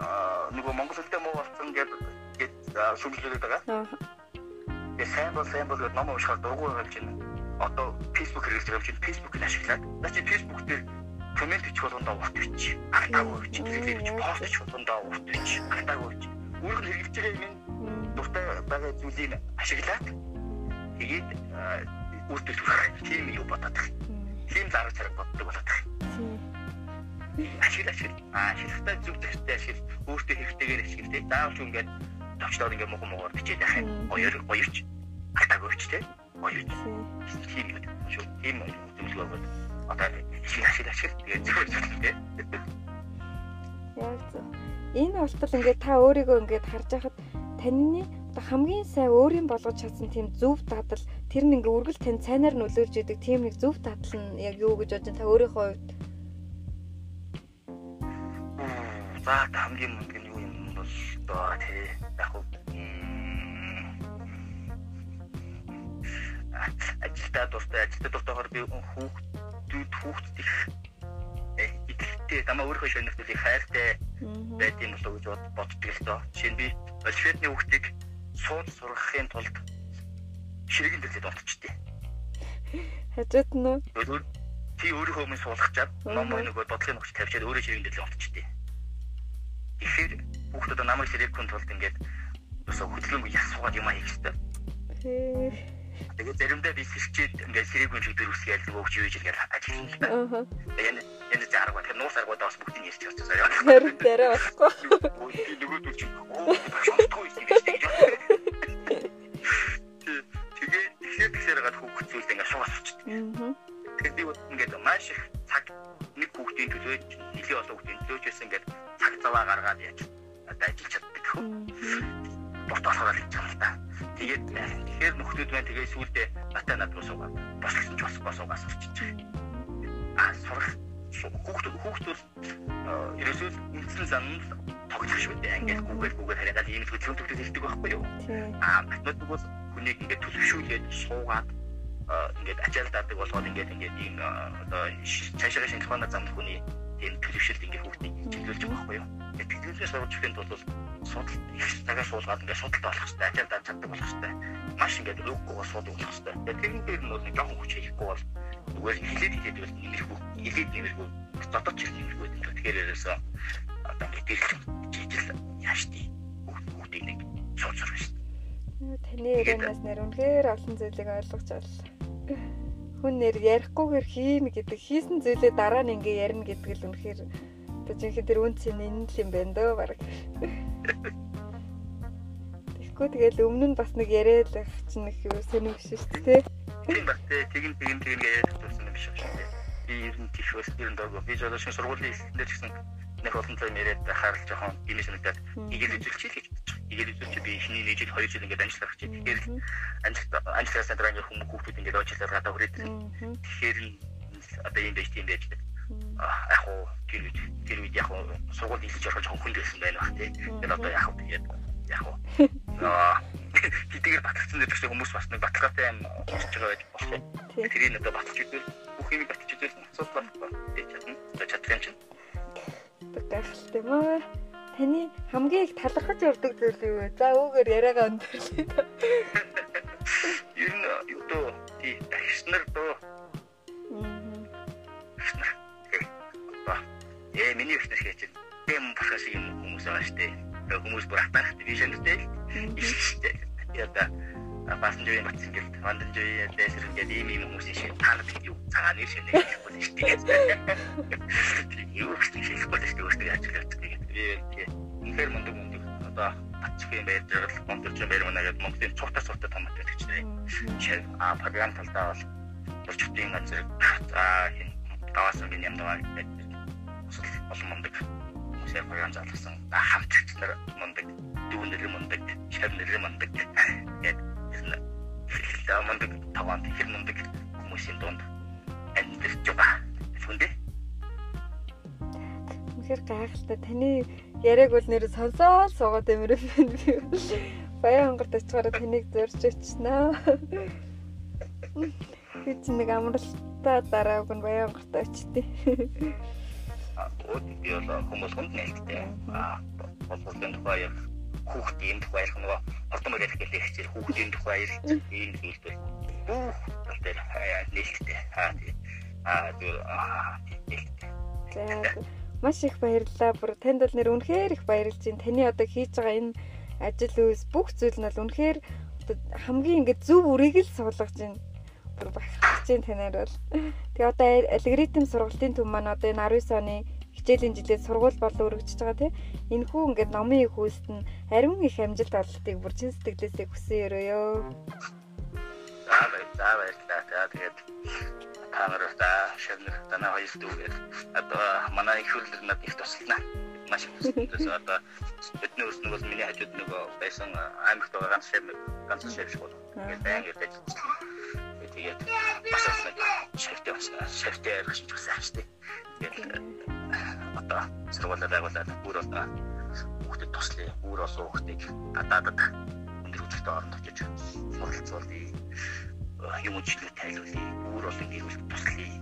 нөгөө монгол хэлтэй муу болсон гэдэг гээд шүмжлүүлээд байгаа. Тэгээ сайн бол сайн бол гэдэг ном уншихаар дургуй болж байна. Одоо Facebook хэрэглэж байгаа чинь Facebook-ийг ашиглаад наа чи Facebook дээр комент хийх болгондоо урт бич. Артаагүй бич. Тэгээд бич пост хийх болгондоо урт бич. Артаагүй бич. Өөрөөр нь хэрэглэж байгаа юм дуртай байгаа зүйлийг ашиглаад тэгээд үрдэл хүрэх тийм юу бодоод. Тийм зараг зэрэг боддог болоод ашигла ашигла ашиглахтай зүг зэгтэй ашигла өөртөө хэрэгтэйгээр ашигла тий. Заавал ингээд товчлоод ингээд мохо могоор бичээд байх юм гоёр гоёрч. Алтаагүйч тий. Гоёрч. Тийм юм шүү. Тийм зөвлөгөө бол одоо ашигла ашигла ашигла тэгээд зөв зөв тий. Яг зөв. Энэ болтол ингээд та өөрийгөө ингээд харж байхад таны хамгийн сайн өөрийн болгож чадсан тийм зөв дадал тэр нэг үргэлж тань цайнаар нөлөөлж идэг тийм нэг зөв дадал нь яг юу гэж бодож та өөрийнхөө хувьд За хамгийн мөнгө нь юу юм бол доо тий яг уу ажилдаа дуртай ажилдаа дуртайгаар би хүүхдүүд хүүхдэд их би дамаа өөрөө шөнөхдөлийг хайртай байдсан болов гэж боддог л доо. Жишээ нь би Ольфедны хүүхдийг сууд сургахын тулд ширэгэн дэлээд олчдээ. Хажууд нь тий өөрийнхөө өмнө суулгачаад ном нөгөө бодлогын өгч тавьчаад өөрөө ширэгэн дэлээд олчдээ. Тэгэхээр хүүхдүүд намайг ширэгхэн тулд ингээд өсө хөдөлгөөнгүй ясуугаад юм аяг хэвээр. Тэгээд заримдаа би сэрчээд ингээд сэрэггүй чигдэр үсгээл нөгөө өгч юу гэж ингээд ажиллана л да. Тэгээд энэ арга тэр нуус аргуудаа бас бүгдийг ярьж явчихсан сая. Тэр дээрээ болохгүй. Нөгөө дүүч оо шондгүй юм биш гэж. Тэгээд тэгэхээр тэгэхээр гад хүүхд зүйлд ингээд шугаас очдөг. Тэгэхээр би ингээд маш их цаг нэг хүүхдийн төлөө нэлийн олон хүүхдийн төлөөч байсан ингээд цаг заваа гаргаад яаж одоо ажиллаж чаддаг хөө. Бот болохоор л юм л та. Тэгээд тэгэхээр нөхдүүд маань тэгээ сүулдэ натаа над руу суугаад бослогсон ч бас босоогаас орчих. Аа сурах хүүхдүүд хүүхдүүд ерөөсөө үндсэн занд тоглох шүү дээ. Ингээд Google Google хараад ийм хөдөлгөөн төгтөд хэлдэг байхгүй юу? Аа математик бол хүнийг ингээд төлөвшүүлээд суугаад ингээд ачаалдаадаг болгоод ингээд ингээд ийм одоо цаашаа шинжилгээний замд хүний тийм төлөвшөлт ингээд хүүхдийг чиглүүлж байгаа байхгүй юу? Тэгээд төлөвлөснөө сурч ихэнд бол судалт их цагаас суулгаад ингээд судалт болох хэрэгтэй, ачаалдаа чаддаг болох хэрэгтэй. Маш ингээд өгөхгүй суудаг болох хэрэгтэй. Тэгээд тэрэн дээр нь бол жоохон хүч хийхгүй бол зүгээр хилээд хилээд бол нэмэрхүү хилээд нэмэрхүү дотоод ч нэмэрхүү гэдэг. Тэгэхээр ерөөсөө одоо мэдээлэл жижиг яаш тий хүүхдийг нэг шууд сурах шүү дээ. Таны ярианаас нэр үнэхээр олон зүйлийг ойлгож байна. Хүн нэр ярихгүйгээр хийн гэдэг хийсэн зүйлээ дараа нь ингээ ярина гэдэг л үнэхээр одоо жинхэнэ тэр үн цэн энэ л юм байна дөө баг. Тэгэхгүй тэгэл өмнө нь бас нэг яриад байх чинь их юу сонирх шүү дээ. Тийм ба тий тэгин тэгин тэгин яриад тулсан юм шиг шүү дээ. Би ер нь тийш бас ер нь доо би шинэ сургуулийн хэлтэлээр ч гэсэн нэг олон цаг яриад байхаар л жоохон юм санагдаад игээл үзүүлчих л гэж бодож байгаа. Игээл үзүүлчих би эхний нэг жил хоёр жил ингээд ажиллах гэж. Тэгэхээр ажил ажлаас дараа ингээд хүмүүс хүүхдүүд ингээд очилоор гадаа хүрээд. Тэгэхээр одоо юм байж тийм байж. Аа яг уу тэр үед тэр үед яг уу сургууль хэлж орох жоохон хүн байсан байна бах тий. Тэгээд одоо яг уу тэгээд яг уу. Аа хэдийгээр батгцсан дээр ч хүмүүс бас нэг баталгаатай юм болж байгаа байж болох. Тэрийг одоо баталж идвэл бүх юм баталж идвэл асуудал болохгүй. Тий чадна. Чадах юм чинь гайхалтай юм аа. Таны хамгийн их талархаж явдаг зүйл юу вэ? За үүгээр яриагаа өндөрлөе. Ер нь юу дөө тий тагшнар дөө. Ээ миний ихнэр хийж тийм бахаш юм хүмүүс штэ. Хүмүүс бүр атаахт би шантай. Яда пассажирын батсан гэл ванданжи дэсэр ингээд ийм ийм хүмүүс шиг таард юу цагаан нэр шинэ гэж болно шүү дээ. Юу гэсэн шиг болно шүү дээ. Өөртөө ажиллаж тэгээд би үнээр мундаг мундаг. Одоо батчгийн байж байгаа монторч байр мана гэдэг Монголын цугтаа цугтаа том гэдэг чинь. Жишээ а програм талдаа бол орчтын ганц зэрэг за хин даваасан би даа гэдэг. Олон мундаг хүмүүсээ програм залгасан. Хамтрагч нар мундаг дүүнэр мундаг шавнэр мундаг гэдэг за мундаг таван хэр мундаг хүмүүсийн дунд амьдарч байгаа. Хүндээ. Үнэхээр гайхалтай. Таны яриаг бол нэр сонсоод суугаад юмэр байна би. Баян хонгорт очихоор таныг зорж очсноо. Би ч нэг амралтаа дарааг нь баян хонгорт очтээ. Аа, би бол хүмүүс хүнд нээлттэй. Аа, боловсролын тухай яг хүүхдийн тухай ярих нөгөө ордон морь хэлэх зэрэг хүүхдийн тухай ярих ийм зүйлтэй. Бүх тал дээр нээлттэй. Аа тийм. Аа аа нээлттэй. Маш их баярлалаа. Бүр танд бол нэр үнэхээр их баярлж байна. Таны одоо хийж байгаа энэ ажил үйлс бүх зүйл нь бол үнэхээр хамгийн ингээд зөв үрийг л суулгаж байна. Бүр багтаж байна танаар бол. Тэгээ одоо алгоритм сургалтын төв маань одоо энэ 19 оны хичээлийн жилээр сургууль болон өргөжж байгаа тийм энэ хүү ингээд номын их хүүст нь ариун их амжилт олдтыг бүр чин сэтгэлээсээ хүсэн өрөөё. За баярлалаа тэгээд та нараа та шавнар танаа хоёрт үгээр одоо манай их хөрлөр над их туслана. Маш их туслана. Одоо бидний өснө бол миний хажууд нөгөө байсан аймагт байгаа ганц шав ганц шав шиг бол ингээд баян ирдэж тэгээд бас нэг шавтай басна. Шавтай ярих шиг бас ааш тий. Тэгээд одоо сургуулаа байгуулад бүр одоо хүүхдэд туслая. Бүр олон хүүхдийг гадаадад өндөр хүчтэй оронд очиж суралцуулъя. Юм үжилүүд тайлбарлая. Бүр олон бүл туслая.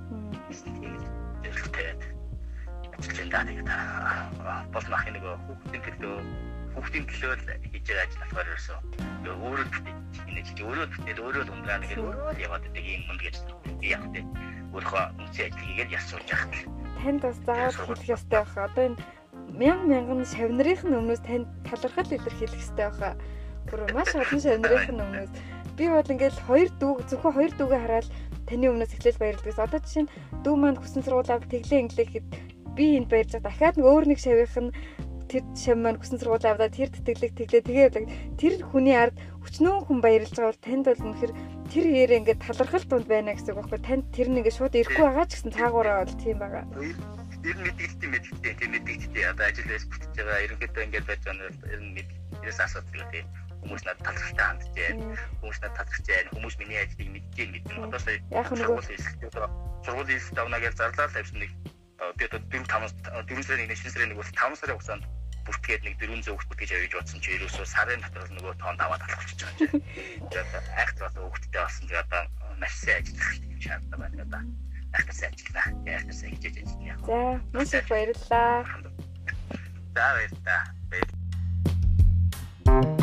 Зөвлөлтөд ажиллаж байна. Тэгээд бол мах нэг хүүхдийн төлөө хүүхдийн төлөө л хийж байгаа ажил болохоор ерөөсөө өөрөө энэ чи өөрөө тэгээд өөрөө ундраа нэг өөрөө яваад байдаг юм гэж яг тэ өөрөө үнцэн ажил хийгээд ясууж яхад танд бас заавал хэлэх ёстой байх. Одоо энэ мянган мянган шавнырын өмнөөс танд талархал илэрхийлэх ёстой байх. Бүр маш олон шавнырын өмнөөс би бол ингээл хоёр дүү зөвхөн хоёр дүүгээ хараад таны өмнөөс эхлээл баярлагдагс. Одоо жишээ нь дүү маань хүсэн сургуулаад тэглээ инглээ гэхэд би энд байгаа. Дахиад нэг өөр нэг шавийнх нь тэр шам маань хүсэн сургуулаа аваад тэр тэтгэлэг тэглээ тэгээ. Тэр хүний ард өчнөө хүн баярлж байгаа бол танд бол үнэхэр тэр ярээ ингээд талархал дунд байна гэсэн үг байхгүй. Танд тэр нэг шууд ирэхгүй байгаа ч гэсэн цаагаараа бол тийм байгаа. Ер нь мэдээлэлтэй мэдээлэлтэй тийм мэдээлэлтэй одоо ажил байж бүтэж байгаа. Ерөнхийдөө ингээд байж байгаа нь ер нь мэдээлэлээс асуудал тийм хүмүүс надад талархалтай хандж байна. Хүмүүс надад талархаж байна. Хүмүүс миний ажлыг мэддэг мэднэ. Одоо сая яг нэг сургуулийн хэлс давнаа гэж зарлаа л авсан нэг би одоо 4 5 4 сарын 1 сарын нэг бол 5 сарын хугацаанд бүртгээд нэг 400 хүүхэд гэж авиж утсан чи ерөөсөө сарын дотор нөгөө тоонд аваад алхчихж байгаа юм. Тэгээд айхт бол хүүхэдтэй болсон чи одоо маш сайн ажиллах шаардлага байна одоо. Айхт сайн ажиллана. Айхт сайн хийж ажиллана яг. За, маш их баярлалаа. За баярлалаа. Баярлалаа.